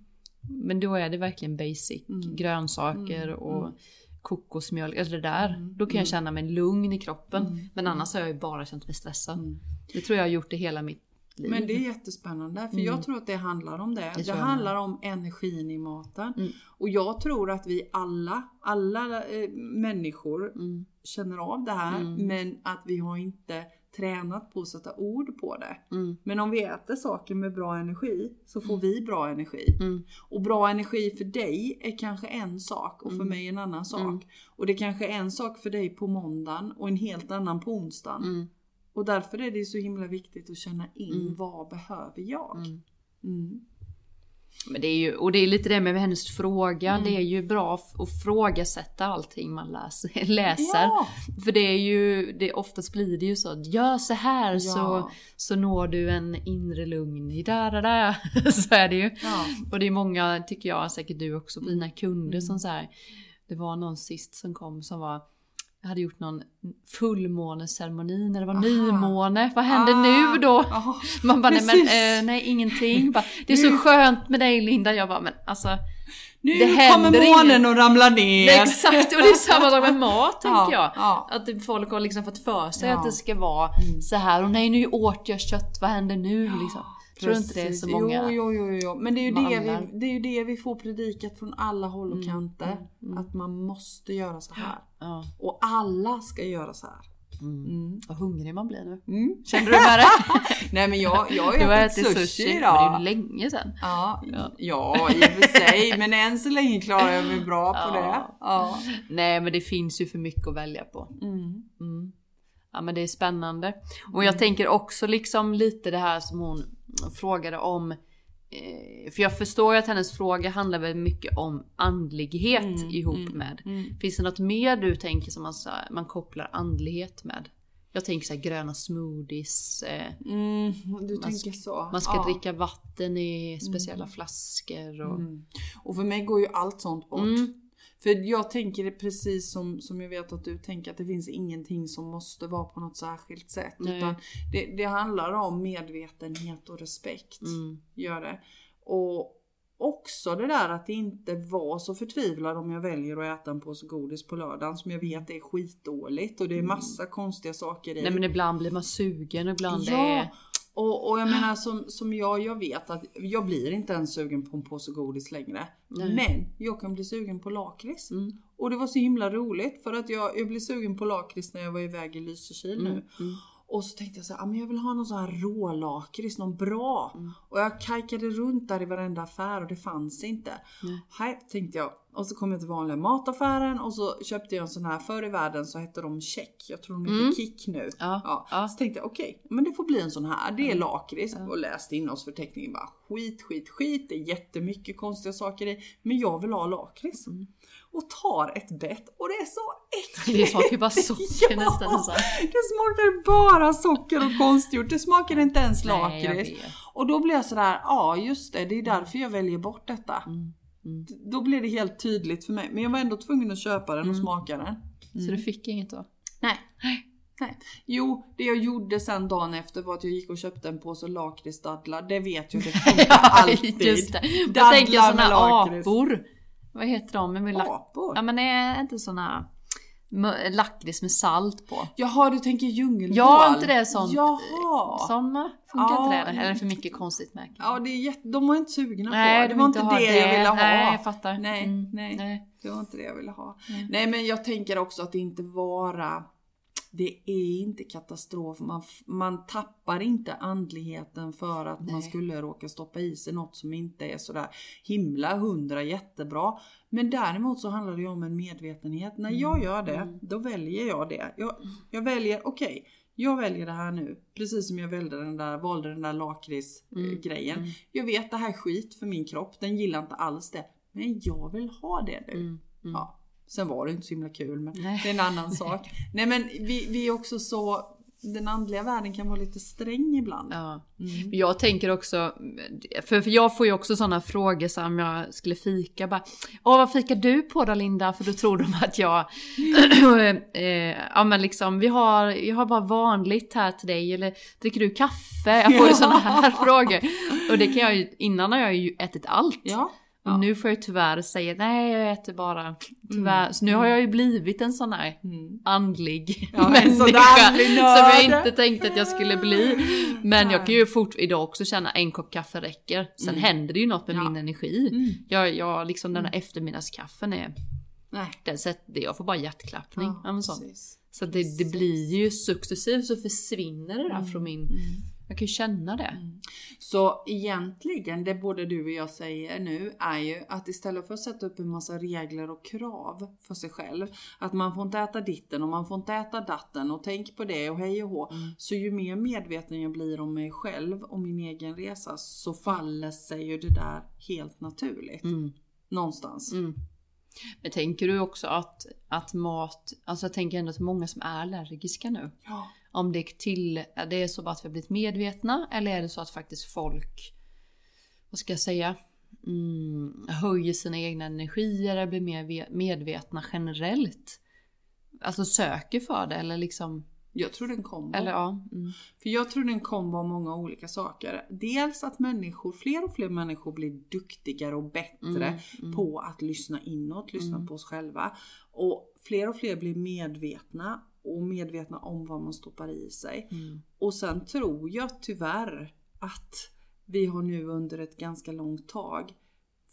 Men då är det verkligen basic, Mm. grönsaker Mm, och mm. Kokosmjölk, eller det där. Mm, Då kan jag mm. känna mig lugn i kroppen. Mm, Men annars har jag ju bara känt mig stressad. Mm. Det tror jag har gjort det hela mitt liv. Men det är jättespännande för Mm. jag tror att det handlar om det. Det Det, handlar om energin i maten. Mm. Och jag tror att vi alla, alla eh, människor Mm. känner av det här Mm. men att vi har inte tränat på att sätta ord på det. Mm. Men om vi äter saker med bra energi så får vi bra energi. Mm. Och bra energi för dig är kanske en sak och för Mm. mig en annan sak. Mm. Och det kanske är en sak för dig på måndagen och en helt annan på onsdagen. Mm. Och därför är det så himla viktigt att känna in Mm. vad behöver jag? Mm. Mm. Men det är ju, och det är lite det med hennes fråga, Mm. det är ju bra att frågasätta allting man läser. läser. Ja! För det är ju, det, oftast blir det ju så att gör så här så, Ja. så når du en inre lugn i där, där, där. Så är det ju. ja. Och det är många, tycker jag, säkert du också, på dina kunder Mm. som så här, Det var någon sist som kom som var jag hade gjort någon fullmåneceremoni när det var Aha. nymåne. Vad händer Ah. nu då? Ja. Man bara, nej men eh, nej ingenting. Bara, det är så skönt med dig Linda. Jag bara, men alltså. Nu Det kommer månen inget. och ramlar ner. Exakt, och det är samma sak med mat tänker Ja, jag. ja. Att folk har liksom fått för sig Ja. att det ska vara Mm. så här. Och nej nu åt jag kött, vad händer nu liksom? Tror du inte det är så många? Jo, jo, jo, jo. Men det är, ju det, vi, det är ju det vi får predikat från alla håll och Mm, kanter. mm, mm. Att man måste göra så här. Och alla ska göra så här. Mm. Mm. Vad hungrig man blir nu. Mm. Kände du med det? Nej men jag, jag har har ätit sushi, sushi, men det idag. är ju länge sedan. Ja, Ja. ja, i och för sig. Men än så länge klarar jag mig bra på Ja. det. Ja. Nej men det finns ju för mycket att välja på. Mm. Mm. Ja men det är spännande. Och jag tänker också liksom lite det här som hon frågade om. Eh, för jag förstår att hennes fråga handlar väl mycket om andlighet Mm, ihop mm, med. Mm. Finns det något mer du tänker som man, man kopplar andlighet med? Jag tänker så här, gröna smoothies. Eh, Mm, du Man tänker så. man ska ja. dricka vatten i speciella flaskor. Och, Mm. Och för mig går ju allt sånt bort. Mm. För jag tänker det precis som, som jag vet att du tänker att det finns ingenting som måste vara på något särskilt sätt. Nej. Utan det, det handlar om medvetenhet och respekt. Mm. Gör det. Och också det där att inte vara så förtvivlad om jag väljer att äta en påse godis på lördagen som jag vet är skitdåligt och det är massa konstiga saker i. Mm. Nej men ibland blir man sugen och ibland Ja, är... och, och jag menar som, som jag, jag vet att jag blir inte ens sugen på en påse godis längre. Nej. Men jag kan bli sugen på lakrits. Mm. Och det var så himla roligt för att jag, jag blev sugen på lakrits när jag var iväg i Lysekil Mm. nu. Mm. Och så tänkte jag så här, ah, men jag vill ha någon sån här rålakrits, någon bra. Mm. Och jag kajkade runt där i varenda affär och det fanns inte. Nej. Nej, tänkte jag. Och så kom jag till vanliga mataffären och så köpte jag en sån här, förr i världen så hette de check. Jag tror de heter Mm. Kick nu. Ja, Ja, ja. Så tänkte jag okej, men det får bli en sån här. Det är lakrits. Ja. Och läste innehållsförteckningen bara skit, skit, skit. Det är jättemycket konstiga saker i. Men jag vill ha lakrits. Mm. Och tar ett bett och det är så äckligt. Det smakar ju bara socker nästan. Så här. Det smakar bara socker och konstgjort. Det smakar inte ens lakrits. Och då blir jag sådär, ja just det, det är därför jag väljer bort detta. Mm. Mm. Då blir det helt tydligt för mig. Men jag var ändå tvungen att köpa den och Mm. smaka den. Så du fick inget då? Nej. Nej. Jo, det jag gjorde sen dagen efter var att jag gick och köpte en påse lakritsdadlar. Det vet jag, det funkar alltid. Just det. Jag tänker lakrits. apor. Vad heter de? Med lack... Apor? Ja men är inte såna lakrits med salt på? Jaha, du tänker djungelvrål? Ja, inte det sånt. Jaha! Såna funkar Ja. inte det? Eller är det för mycket konstigt märke? Ja, det är jätte... de var inte sugna Nej, på. de Det var inte ha det, jag ville ha. Nej, jag fattar. Nej, Mm, nej. nej. Det var inte det jag ville ha. Nej. Nej, men jag tänker också att det inte vara... Det är inte katastrof. Man, man tappar inte andligheten för att man Nej. skulle råka stoppa i sig något som inte är sådär himla hundra jättebra. Men däremot så handlar det ju om en medvetenhet. När jag gör det, Mm. då väljer jag det. Jag, jag väljer, okej, jag väljer det här nu. Precis som jag valde den där, valde den där lakritsgrejen. Mm. Jag vet det här är skit för min kropp, den gillar inte alls det. Men jag vill ha det nu. Mm. Mm. Ja. Sen var det inte så himla kul men Nej. det är en annan sak. Nej men vi, vi är också så, den andliga världen kan vara lite sträng ibland. Ja. Mm. Jag tänker också, för, för jag får ju också sådana frågor så här, om jag skulle fika bara Åh vad fikar du på då Linda? För då tror de att jag eh, Ja men liksom vi har, jag har bara vanligt här till dig eller dricker du kaffe? Jag får ju sådana här frågor. Och det kan jag ju, innan har jag ju ätit allt. Ja. Och nu får jag tyvärr säga nej jag äter bara tyvärr. Så nu har jag ju blivit en sån här Mm. andlig Ja, människa. andlig som jag inte tänkte att jag skulle bli. Men jag kan ju fort idag också känna en kopp kaffe räcker. Sen Mm. händer det ju något med Ja. min energi. Mm. Jag, jag liksom den här eftermiddagskaffen är, Nej. den sätter, jag får bara hjärtklappning. Ja. Så det, det blir ju successivt så försvinner det där från min, Mm. Jag kan ju känna det. Så egentligen, det både du och jag säger nu, är ju att istället för att sätta upp en massa regler och krav för sig själv, att man får inte äta ditten och man får inte äta datten och tänk på det och hej och hå. Mm. Så ju mer medveten jag blir om mig själv och min egen resa så faller sig ju det där helt naturligt. Mm. Någonstans. Mm. Men tänker du också att, att mat, alltså jag tänker ändå att många som är allergiska nu. Ja. Om det, till, är det så bara att vi har blivit medvetna eller är det så att faktiskt folk, vad ska jag säga, mm, höjer sina egna energier eller blir mer ve- medvetna generellt? Alltså söker för det eller liksom, Jag tror det är en kombo. eller ja. Mm. För jag tror det är en kombo av många olika saker. Dels att människor, fler och fler människor blir duktigare och bättre Mm, mm. på att lyssna inåt, lyssna Mm. på oss själva. Och fler och fler blir medvetna och medvetna om vad man stoppar i sig. Mm. Och sen tror jag tyvärr att vi har nu under ett ganska långt tag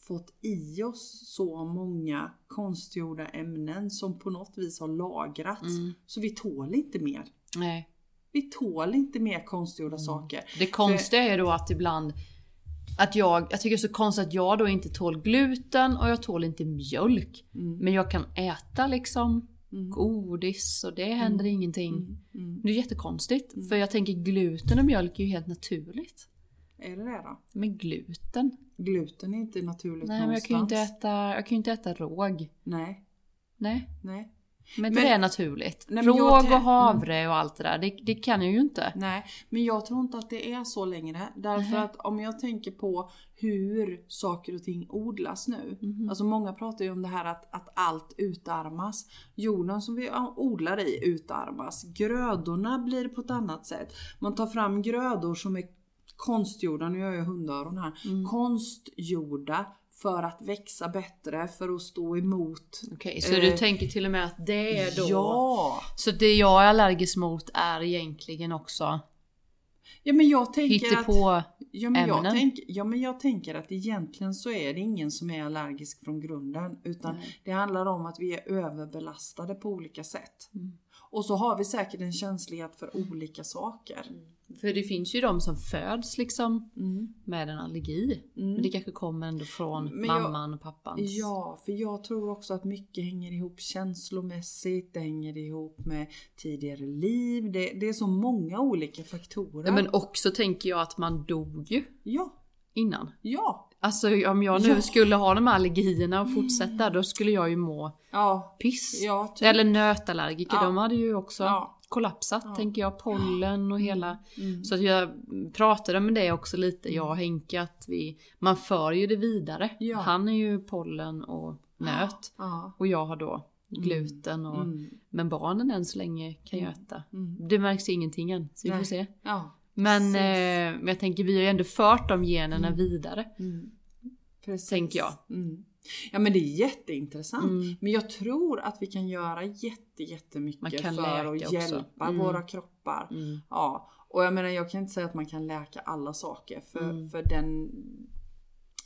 fått i oss så många konstgjorda ämnen som på något vis har lagrats. Mm. Så vi tål inte mer. Nej. Vi tål inte mer konstgjorda Mm. saker. Det konstiga är då att ibland att jag, jag tycker det är så konstigt att jag då inte tål gluten och jag tål inte mjölk. Mm. Men jag kan äta liksom Mm. godis och det händer ingenting. Mm. Mm. Det är jättekonstigt. För jag tänker gluten och mjölk är ju helt naturligt. Är det det då? Men gluten? Gluten är inte naturligt Nej men jag kan ju inte någonstans. äta, jag kan inte äta råg. Nej, Nej. nej, Men, Men- det är naturligt. Nej, råg och havre och allt det där, det, det kan jag ju inte. nej. Men jag tror inte att det är så längre. Därför Mhm. att om jag tänker på hur saker och ting odlas nu. Mhm. Alltså många pratar ju om det här att, att allt utarmas. Jorden som vi odlar i utarmas. Grödorna blir på ett annat sätt. Man tar fram grödor som är konstgjorda, nu gör jag hundöron här. Mm. Konstgjorda för att växa bättre, för att stå emot. Okej, så Eh, du tänker till och med att det är då... Ja! Så det jag är allergisk mot är egentligen också Ja men jag tänker att... Ja men, jag tänk, ja men jag tänker att egentligen så är det ingen som är allergisk från grunden. Utan Nej. det handlar om att vi är överbelastade på olika sätt. Mm. Och så har vi säkert en känslighet för olika saker. För det finns ju de som föds liksom Mm. med en allergi. Mm. Men det kanske kommer ändå från jag- mamman och pappans. Ja, för jag tror också att mycket hänger ihop känslomässigt, det hänger ihop med tidigare liv. Det, det är så många olika faktorer. Ja, Men också tänker jag att man dog ju Ja, innan. ja, Alltså om jag nu Ja. skulle ha de här allergierna och fortsätta då skulle jag ju må ja, piss. ja. typ. Eller nötallergiker, de hade ju också. Kollapsat Ja. tänker jag. Pollen och hela. Mm. Så att jag pratade med det också lite, jag och Henke, att vi, man för ju det vidare. Ja. Han är ju pollen och nöt. Ja. Och jag har då gluten och Mm. Men barnen än så länge kan ju äta. Mm. Det märks ingenting än, så vi får se. Men, eh, men jag tänker vi har ju ändå fört de generna Mm. vidare. Mm. Tänker jag. Ja men det är jätteintressant. Mm. Men jag tror att vi kan göra jätte, jättemycket för att hjälpa Mm. våra kroppar. Mm. Ja, och jag menar jag kan inte säga att man kan läka alla saker för, Mm. för den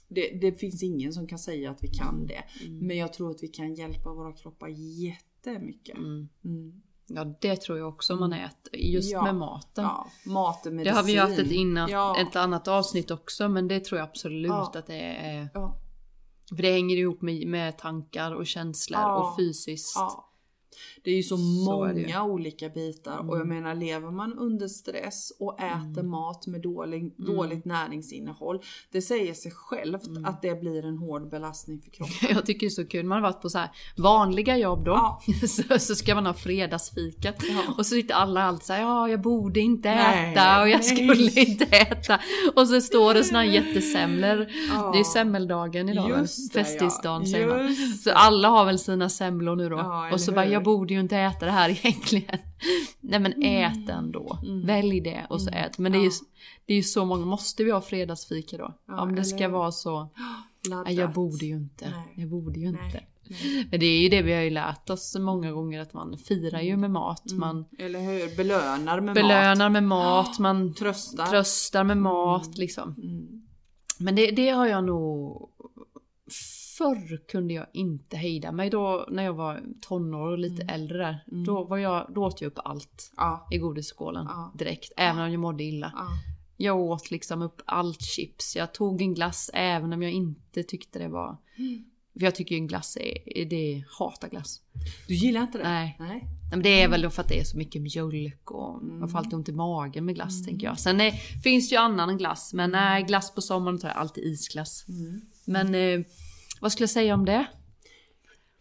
det, det finns ingen som kan säga att vi kan det. Mm. Men jag tror att vi kan hjälpa våra kroppar jättemycket. Mm. Mm. Ja det tror jag också man äter, just Ja. med maten. Ja, mat och det medicin. har vi ju haft ett, innan, Ja. ett annat avsnitt också men det tror jag absolut Ja. att det är. Ja. För det hänger ihop med, med tankar och känslor Ja. och fysiskt. Ja. Det är ju så, Så ju. många olika bitar och jag Mm. menar lever man under stress och äter Mm. mat med dålig, Mm. dåligt näringsinnehåll. Det säger sig självt Mm. att det blir en hård belastning för kroppen. Jag tycker det är så kul, man har varit på så här vanliga jobb då. Ja. Så, så ska man ha fredagsfikat. Ja. Och så sitter alla alltid såhär, ja jag borde inte Nej, äta och jag nej. skulle inte äta. Och så står det såna här jättesemlor. Ja. Det är semmeldagen idag, väl? Just festisdagen ja. säger man. Så alla har väl sina semlor nu då. Och så bara? Jag borde ju inte äta det här egentligen. Nej men ät ändå. Mm. Välj det och så Mm. ät. Men det är, ju, det är ju så många, måste vi ha fredagsfika då? Ja, Om det ska vara så. Laddat. Nej, jag borde ju inte. Nej. Jag borde ju inte. Nej. Men det är ju det vi har ju lärt oss många gånger att man firar ju med mat. Man Mm. Eller hur? Belönar med belönar mat. med mat, man Tröstar. tröstar med mat liksom. Mm. Men det, det har jag nog... Förr kunde jag inte hejda mig då när jag var tonår och lite Mm. äldre där. Mm. Då, var jag, då åt jag upp allt Ja. i godisskålen Ja. direkt. Även om jag mådde illa. Ja. Jag åt liksom upp allt chips. Jag tog en glass även om jag inte tyckte det var... Mm. För jag tycker ju en glass är... det hatar glass. Du gillar inte det? Nej. Nej. Nej, men det är väl då för att det är så mycket mjölk och Mm. man får alltid ont i magen med glass tänker jag. Sen är, finns det ju annan glass, men nej glass på sommaren tar jag alltid isglass. Mm. Men eh, vad skulle jag säga om det?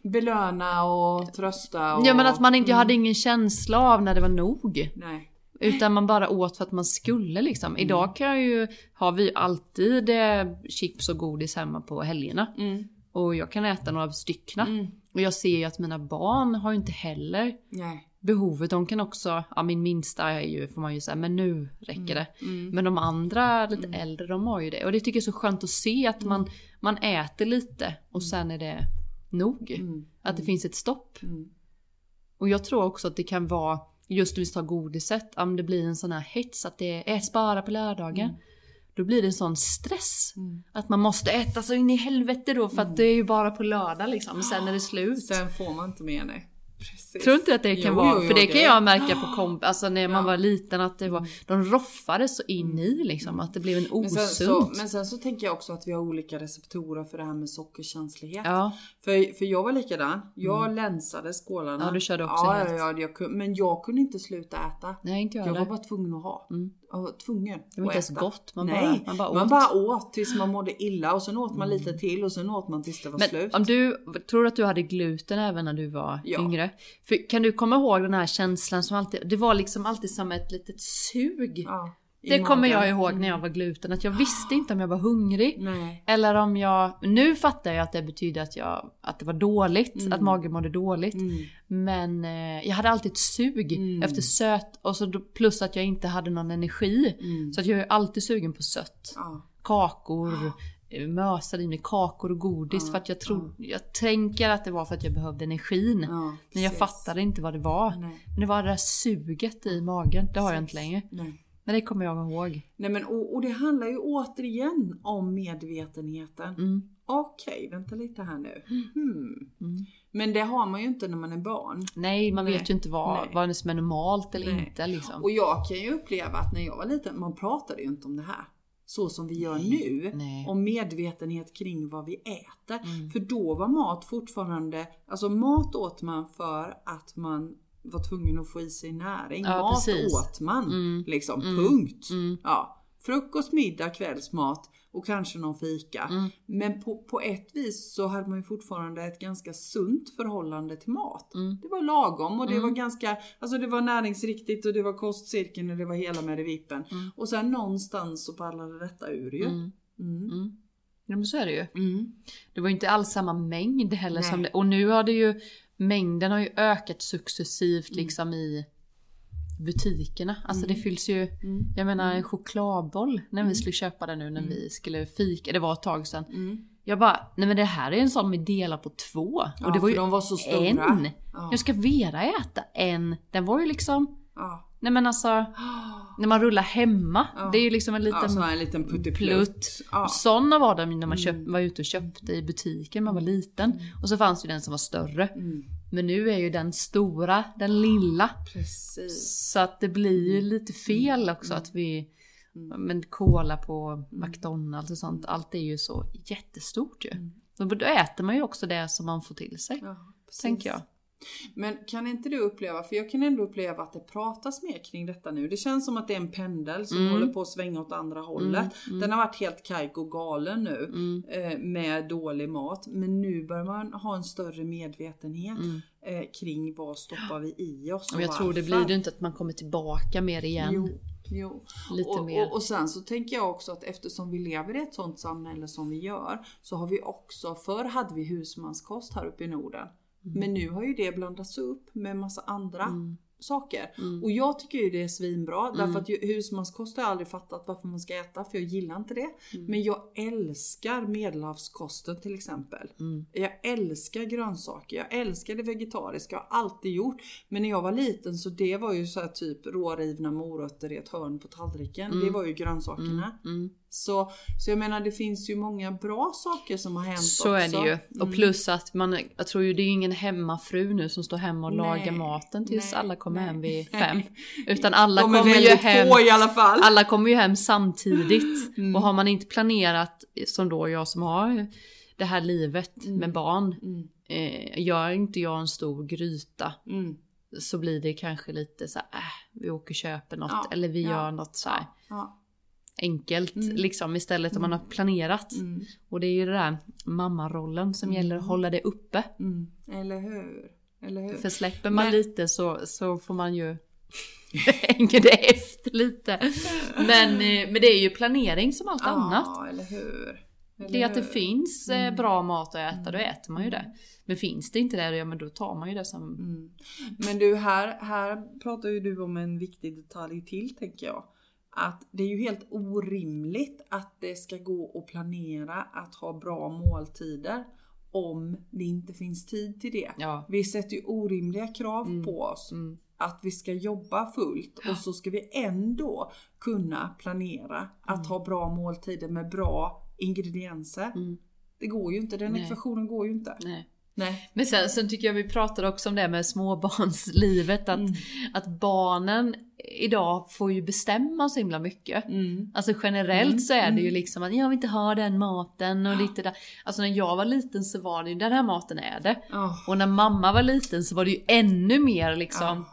Belöna och trösta och... Ja men att man inte, jag Mm. hade ingen känsla av när det var nog. Nej. Utan man bara åt för att man skulle liksom. Mm. Idag kan jag ju, har vi alltid eh, chips och godis hemma på helgerna. Mm. Och jag kan äta några styckna. Mm. Och jag ser ju att mina barn har ju inte heller Nej. behovet. De kan också, ja min minsta är ju, får man ju säga, men nu räcker det. Mm. Men de andra lite äldre, de har ju det. Och det tycker jag är så skönt att se att man, man äter lite och sen är det nog. Mm. Att det finns ett stopp. Mm. Och jag tror också att det kan vara, just när vi tar godiset, om det blir en sån här hets att det är ät bara på lördagen. Då blir det en sån stress. Mm. Att man måste äta så in i helvete då för att det är ju bara på lördag liksom. Sen är det slut. Sen får man inte mer nej. Precis. Tror inte att det kan Jo, vara, jo, för det kan jag det- märka på komp, alltså när man Ja. var liten att det var, de roffade så in i liksom, att det blev en Men sen, osunt. så, men sen så tänker jag också att vi har olika receptorer för det här med sockerkänslighet. Ja, För, för jag var likadan. Jag länsade skålarna. Mm. Ja, du körde också ja, helt. Ja, ja, jag, men jag kunde inte sluta äta. nej inte jag Jag var bara tvungen att ha. Mm. Jag var tvungen Det var inte ens äta. gott, man Nej, bara, man bara åt. man bara åt tills man mådde illa och sen åt man lite till och sen åt man tills det var Men slut. om du, tror att du hade gluten även när du var Ja. yngre? För, kan du komma ihåg den här känslan som alltid, det var liksom alltid som ett litet sug. Ja, det kommer jag magen. ihåg när jag var gluten, att jag visste inte om jag var hungrig. Nej. Eller om jag, nu fattar jag att det betyder att, jag, att det var dåligt, Mm. att magen mådde dåligt. Mm. Men eh, jag hade alltid ett sug Mm. efter sött och så plus att jag inte hade någon energi. Mm. Så att jag är alltid sugen på sött. Ja. Kakor, eh, mösade i mig kakor och godis Ja, för att jag tror, jag tänker att det var för att jag behövde energin. Ja, Men jag precis. fattade inte vad det var. Nej. Men det var det där suget i magen, det har jag inte längre. Nej. Men det kommer jag ihåg. Nej men och, och det handlar ju återigen om medvetenheten. Mm. Okej, vänta lite här nu. Hmm. Mm. Men det har man ju inte när man är barn. Nej, man Nej. vet ju inte vad, Nej. vad som är normalt eller Nej. inte liksom. Och jag kan ju uppleva att när jag var liten, man pratade ju inte om det här. Så som vi gör nu. Nej. Om medvetenhet kring vad vi äter. Mm. För då var mat fortfarande, alltså mat åt man för att man var tvungen att få i sig näring. Ja, mat precis. åt man. Mm. Liksom, Mm. punkt. Mm. Ja. Frukost, middag, kvällsmat och kanske någon fika. Mm. Men på, på ett vis så hade man ju fortfarande ett ganska sunt förhållande till mat. Mm. Det var lagom och det Mm. var ganska, alltså det var näringsriktigt och det var kostcirkeln och det var hela med i vippen. Mm. Och sen någonstans så ballade detta ur ju. Ja men så är det ju. Det var ju inte alls samma mängd heller Nej. som det. Och nu har det ju, mängden har ju ökat successivt Mm. liksom i butikerna. Alltså det fylls ju, Mm. jag menar en chokladboll när vi skulle köpa den nu när vi skulle fika, det var ett tag sedan. Mm. Jag bara, nej men det här är en sån vi delar på två. Ja, och det var ju de var så stora. en. Ja. Jag ska Vera äta en? Den var ju liksom, Ja. nej men alltså, när man rullar hemma, Ja. det är ju liksom en Ja, liten här en liten plutt. Ja. Sådana var de när man köp, Mm. var ute och köpte i butiken när man var liten. Och så fanns ju den som var större. Mm. Men nu är ju den stora, den lilla. Precis. Så att det blir ju lite fel också att vi Men cola på McDonalds och sånt, allt är ju så jättestort ju. Och då äter man ju också det som man får till sig, Ja, tänker jag. Men kan inte du uppleva, för jag kan ändå uppleva att det pratas mer kring detta nu. Det känns som att det är en pendel som Mm. håller på att svänga åt andra hållet. Den har varit helt kajko galen nu Mm. eh, med dålig mat. Men nu börjar man ha en större medvetenhet eh, kring vad stoppar vi i oss Mm. Och jag tror det varför. blir det inte att man kommer tillbaka mer igen. Jo, jo. Och. Och, och sen så tänker jag också att eftersom vi lever i ett sånt samhälle som vi gör så har vi också, förr hade vi husmanskost här uppe i Norden. Mm. Men nu har ju det blandats upp med massa andra saker. Mm. Och jag tycker ju det är svinbra därför att ju- husmanskost har jag aldrig fattat varför man ska äta för jag gillar inte det. Mm. Men jag älskar medelhavskosten till exempel. Mm. Jag älskar grönsaker, jag älskar det vegetariska, jag har alltid gjort. Men när jag var liten så det var ju så typ rårivna morötter i ett hörn på tallriken. Det var ju grönsakerna. Mm. Så, så jag menar det finns ju många bra saker som har hänt Så är också. det ju. Och plus att man, jag tror ju det är ingen hemmafru nu som står hemma och Nej, lagar maten tills nej, alla kommer nej. hem vid fem. Utan alla är kommer ju hem i alla fall. alla kommer ju hem samtidigt. Mm. Och har man inte planerat, som då jag som har det här livet med barn. Mm. Eh, gör inte jag en stor gryta Mm. så blir det kanske lite så här, äh, vi åker och köper något. Ja, eller vi ja, gör något så här Ja. Enkelt Mm. liksom istället om man har planerat. Mm. Och det är ju det där mammarollen som gäller att hålla det uppe. Mm. Eller hur? Eller hur? För släpper man Men- lite så, så får man ju hänger det efter lite. Men, eh, men det är ju planering som allt annat. Ja, eller hur? Eller Det är att det finns eh, Mm. bra mat att äta, då äter man ju det. Men finns det inte det, ja men då tar man ju det som... Mm. Men du, här, här pratar ju du om en viktig detalj till tänker jag. Att det är ju helt orimligt att det ska gå att planera att ha bra måltider om det inte finns tid till det. Ja. Vi sätter ju orimliga krav Mm. på oss Mm. att vi ska jobba fullt och så ska vi ändå kunna planera att ha bra måltider med bra ingredienser. Mm. Det går ju inte, den ekvationen går ju inte. Nej. Nej. Men sen, sen tycker jag vi pratade också om det med småbarnslivet. Att, Mm. att barnen idag får ju bestämma så himla mycket. Mm. Alltså generellt Mm, så är det ju mm. liksom att jag vill inte ha den maten och lite där. Alltså när jag var liten så var det ju den här maten är det. Ja. Och när mamma var liten så var det ju ännu mer liksom Ja.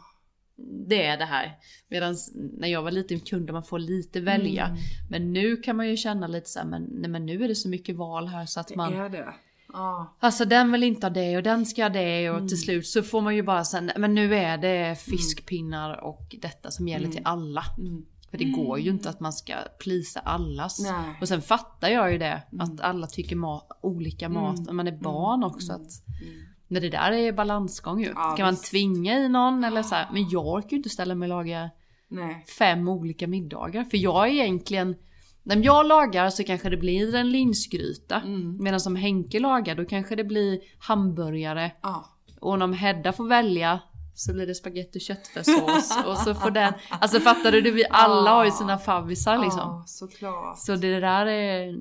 det är det här. Medan när jag var liten kunde man få lite välja. Mm. Men nu kan man ju känna lite så här, men, nej, men nu är det så mycket val här så att Det man är det. Ja. Alltså den vill inte ha det och den ska ha det och Mm. till slut så får man ju bara säga men nu är det fiskpinnar och detta som gäller till alla. Mm. För det går ju inte att man ska plisa allas. Nej. Och sen fattar jag ju det att alla tycker ma- olika mat Mm. man är barn också. Att, Mm. när det där är balansgång ju. Ja, kan man visst. tvinga i någon eller så här, men jag orkar ju inte ställa mig och laga Nej. fem olika middagar. För jag är egentligen, när jag lagar så kanske det blir en linsgryta. Mm. Medan som Henke lagar då kanske det blir hamburgare. Ja. Och om Hedda får välja så blir det spagetti och köttfärssås. och så får den, alltså fattar du? Vi alla har ju sina favvisar liksom. Ja, såklart. Så det där är,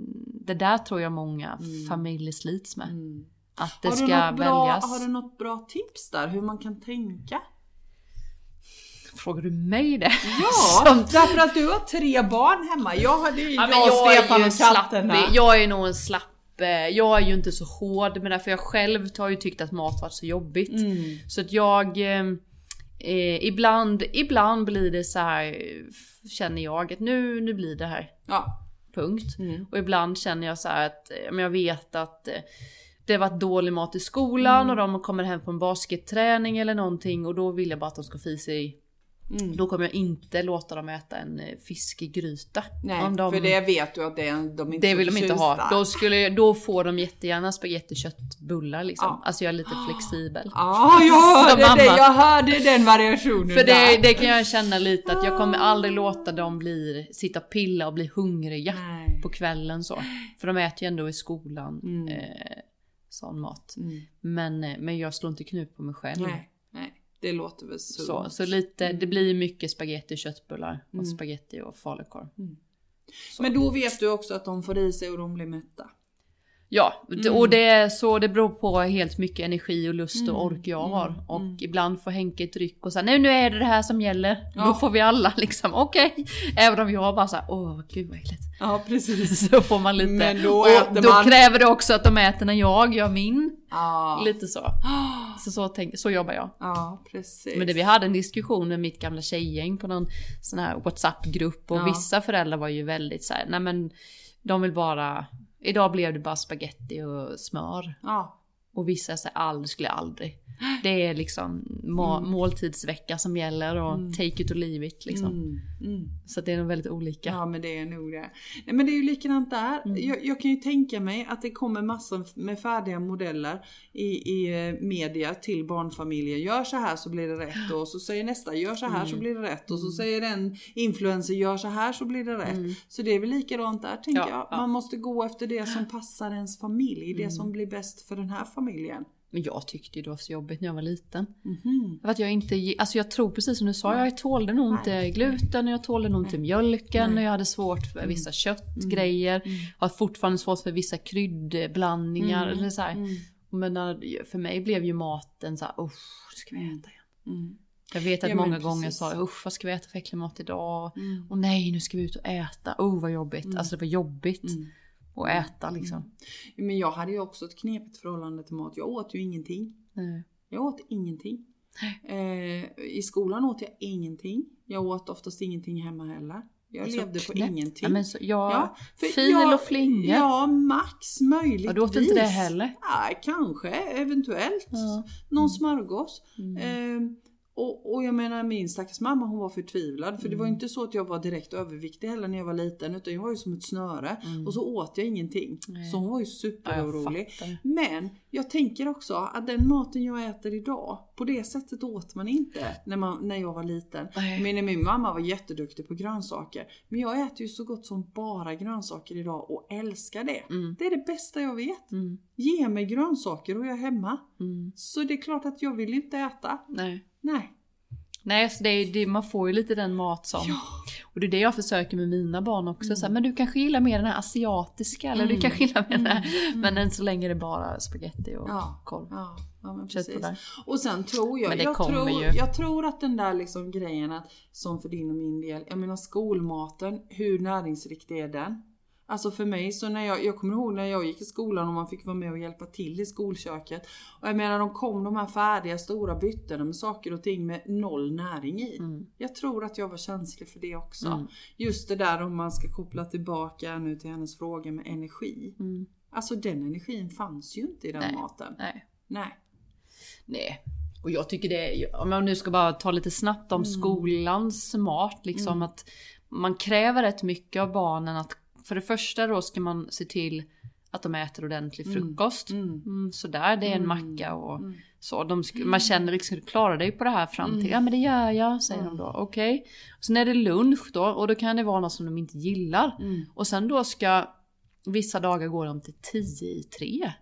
det där tror jag många familjer slits med. Mm. Att det Har, ska bra, väljas. har du något bra tips där hur man kan tänka? Frågar du mig det? Ja, Som- därför att du har tre barn hemma. Jag hade ju Ja, jag, jag, Stefan och katterna. jag är nog en slapp, eh, jag är ju inte så hård men därför jag själv har ju tyckt att mat varit så jobbigt. Mm. Så att jag, eh, eh, ibland, ibland blir det så här känner jag att nu, nu blir det här. Ja. Punkt. Mm. Och ibland känner jag så här att eh, men jag vet att eh, det har varit dålig mat i skolan Mm. och de kommer hem från basketträning eller någonting och då vill jag bara att de ska få i Mm. Då kommer jag inte låta dem äta en eh, fiskgryta. Nej, Om de, för det vet du att det är de inte det vill de inte ha. Då, skulle, då får de jättegärna spagetti och köttbullar liksom. Ja. Alltså jag är lite flexibel. Ja, jag hörde det, jag hörde den variationen För det, det kan jag känna lite att jag kommer aldrig låta dem bli, sitta och pilla och bli hungriga Nej. på kvällen så. För de äter ju ändå i skolan Mm. eh, sån mat. Mm. Men, eh, men jag slår inte knut på mig själv. Nej, det låter väl sunt. Så, så lite, det blir mycket spaghetti och köttbullar Mm. och spaghetti och falukorv. Så. Men då vet du också att de får i sig och de blir mätta. Ja, Mm. och det så det beror på helt mycket energi och lust och Mm, ork jag mm, har. Och mm. ibland får Henke ett ryck och säga nej nu är det det här som gäller. Ja. Då får vi alla liksom okej. Även om jag bara såhär åh gud vad äckligt. Ja, precis. Så får man lite. Men då och då man- kräver det också att de äter när jag gör min. Ja, Lite så. Så, så, tänk, så jobbar jag. ja precis. Men det, vi hade en diskussion med mitt gamla tjejgäng på någon sån här WhatsApp-grupp och Ja. vissa föräldrar var ju väldigt så här, nej men de vill bara, idag blev det bara spaghetti och smör. Ja, Och vissa säger aldrig, skulle jag aldrig. Det är liksom må, Mm. måltidsvecka som gäller och Mm. take it or leave it liksom. mm, mm. Så det är nog väldigt olika. Ja men det är nog det. Nej, men det är ju likadant där. Mm. Jag, jag kan ju tänka mig att det kommer massor med färdiga modeller i, i eh, media till barnfamiljer. Gör så här så blir det rätt och så säger nästa gör så här så Mm. blir det rätt och så säger en influencer gör så här så blir det rätt. Så det är väl likadant där tänker Ja, jag. ja. Man måste gå efter det som passar ens familj. Det som blir bäst för den här familjen. Men jag tyckte ju det var så jobbigt när jag var liten. Mhm. För att jag inte, alltså jag tror precis som du sa, jag tålde nog inte gluten och jag tålde nog inte mjölken Nej. och jag hade svårt för vissa köttgrejer. Mm. Har fortfarande svårt för vissa kryddblandningar. Mm. Eller så. Mm. Men när, för mig blev ju maten så här, usch, ska vi äta igen. Mm. Jag vet att Ja, många gånger precis. sa jag, usch vad ska vi äta för äcklig mat idag? Mm. Och nej, nu ska vi ut och äta. Oh vad jobbigt. Mm. Alltså det var jobbigt Mm. att äta liksom. Men jag hade ju också ett knepigt förhållande till mat. Jag åt ju ingenting. Nej. Jag åt ingenting. Eh, I skolan åt jag ingenting. Jag åt oftast ingenting hemma heller. Jag Så levde på knäppt. ingenting. Ja, men så, ja, Ja, fil jag- och flingor. Ja, max möjligtvis. Ja, du åt inte det heller? Nej, kanske, eventuellt. Ja. Någon smörgås. Mm. Eh, och, och jag menar min stackars mamma hon var förtvivlad. För det var ju Mm. inte så att jag var direkt överviktig heller när jag var liten. Utan jag var ju som ett snöre. Mm. Och så åt jag ingenting. Nej. Så hon var ju Ja, jag superorolig. fattar. Men jag tänker också att den maten jag äter idag, på det sättet åt man inte när, man, när jag var liten. Nej. Men min mamma var jätteduktig på grönsaker. Men jag äter ju så gott som bara grönsaker idag och älskar det. Mm. Det är det bästa jag vet. Mm. Ge mig grönsaker och jag är hemma. Mm. Så det är klart att jag vill inte äta. Nej. Nej. Nej, så det är, det, man får ju lite den mat som... Ja. Och det är det jag försöker med mina barn också. Mm. Så här, men du kanske gillar mer den här asiatiska, eller Mm. du kanske gillar mer den här. Mm. Men än så länge är det bara spaghetti och Ja. korv. Ja, ja men precis. Och sen tror jag, jag tror, ju. jag tror att den där liksom grejen att, som för din och min del, jag menar skolmaten, hur näringsriktig är den? Alltså för mig så när jag, jag kommer ihåg när jag gick i skolan och man fick vara med och hjälpa till i skolköket. Och jag menar de kom de här färdiga stora byttorna med saker och ting med noll näring i. Mm. Jag tror att jag var känslig för det också. Mm. Just det där om man ska koppla tillbaka nu till hennes fråga med energi. Mm. Alltså den energin fanns ju inte i den Nej. maten. Nej. Nej. Nej. Och jag tycker det om jag nu ska bara ta lite snabbt om Mm. skolans mat, liksom Mm. att man kräver rätt mycket av barnen att för det första då ska man se till att de äter ordentlig Mm. frukost. Mm. Mm, sådär, det är en Mm. macka och Mm. så. De man känner liksom, du klarar dig på det här fram till, ja men det gör jag, säger de då. Okej. Sen är det lunch då och då kan det vara något som de inte gillar. Och sen då ska vissa dagar gå de till 10 i 3.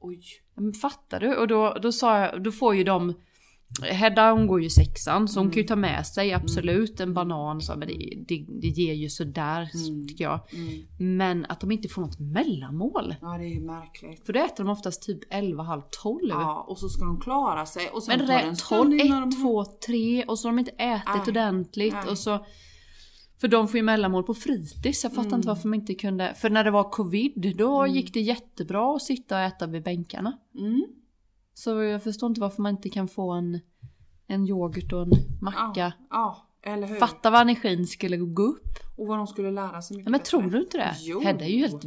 Oj. Men fattar du? Och då, då sa jag, då får ju de Hedda hon går ju sexan så hon Mm. kan ju ta med sig absolut en banan så, men det, det, det ger ju sådär Mm. tycker jag. Mm. Men att de inte får något mellanmål. Ja det är ju märkligt. För då äter de oftast typ 11, halv 12. Ja och så ska de klara sig och sen Men tar det det en är stund 12, innan 1, de... 2, 3 och så har de inte ätit Nej, ordentligt nej. och så för de får ju mellanmål på fritids. Jag fattar Mm. inte varför man inte kunde. För när det var covid då Mm. gick det jättebra att sitta och äta vid bänkarna. Mm. Så jag förstår inte varför man inte kan få en, en yoghurt och en macka. Ja, ja, eller hur? Fatta vad energin skulle gå upp. Och vad de skulle lära sig mycket Ja, men bättre. tror du inte det? Jo. Hedda är ju helt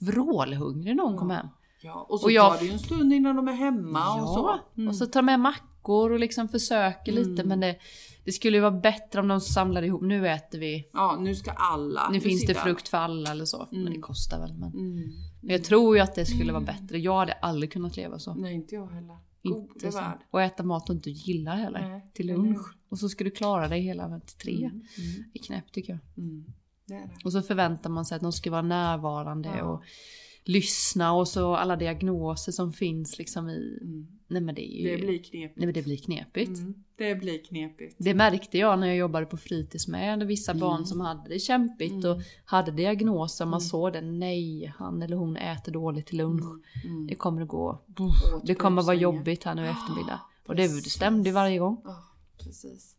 vrålhungrig när hon Ja. kom hem. Ja, och så Och jag- tar det ju en stund innan de är hemma och så. Mm. och så tar de med macka veckor och liksom försöker lite Mm. men det, det skulle ju vara bättre om de samlade ihop, nu äter vi, Ja, nu ska alla. nu finns det frukt för alla eller så. Men Mm. det kostar väl. Men, Mm. Men jag tror ju att det skulle vara bättre. Jag hade aldrig kunnat leva så. Nej, inte jag heller. Inte så. Och äta mat du inte gillar heller. Nej, till lunch. Och så ska du klara dig hela till tre. Mm. Mm. Det är knäppt tycker jag. Mm. Det det. Och så förväntar man sig att de ska vara närvarande Ja. och lyssna och så alla diagnoser som finns liksom i... Mm. Nej men det är ju... Det blir knepigt. Nej men det blir knepigt. Mm. Det blir knepigt. Det märkte jag när jag jobbade på fritids med vissa Mm. barn som hade det kämpigt Mm. och hade diagnoser. Man Mm. såg det, nej han eller hon äter dåligt till lunch. Mm. Det kommer att gå, det kommer att vara jobbigt här nu i eftermiddag. Och det, det stämde varje gång. Ja, precis.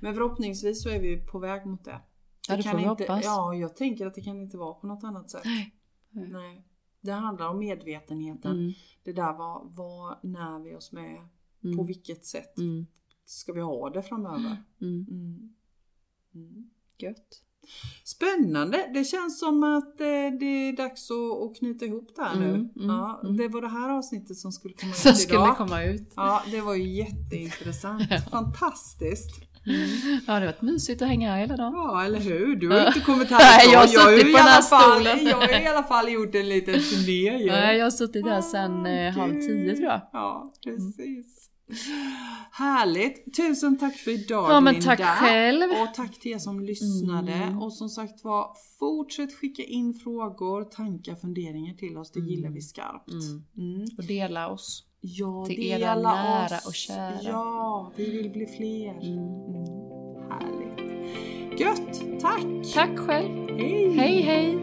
Men förhoppningsvis så är vi på väg mot det. Ja, det kan får vi inte, hoppas. Ja, jag tänker att det kan inte vara på något annat sätt. Nej. Nej. Det handlar om medvetenheten. Mm. Det där var, vad när vi oss med? På Mm. vilket sätt Mm. ska vi ha det framöver? Mm. Mm. Mm. Gött. Spännande! Det känns som att eh, det är dags att, knyta ihop det här nu. Mm, mm, ja, mm. Det var det här avsnittet som skulle komma Som ut skulle idag. komma ut. Ja, det var ju jätteintressant. Fantastiskt. Ja det har varit mysigt att hänga här hela dagen. Ja, eller hur? Du har inte kommit här Nej, jag har suttit ju på i den här fall, stolen. Jag har i alla fall gjort en liten turné ju. Nej, jag har suttit där sedan eh, halv tio tror jag. Ja, precis. Härligt! Tusen tack för idag Ja men Linda. tack själv. Och tack till er som lyssnade. Mm. Och som sagt var, fortsätt skicka in frågor, tankar, funderingar till oss. Det Mm. gillar vi skarpt. Mm. Mm. Och dela oss. Ja, Till dela era nära oss. och kära. Ja, vi vill bli fler. Mm. Mm. Härligt. Gött! Tack! Tack själv. Hej! Hej hej.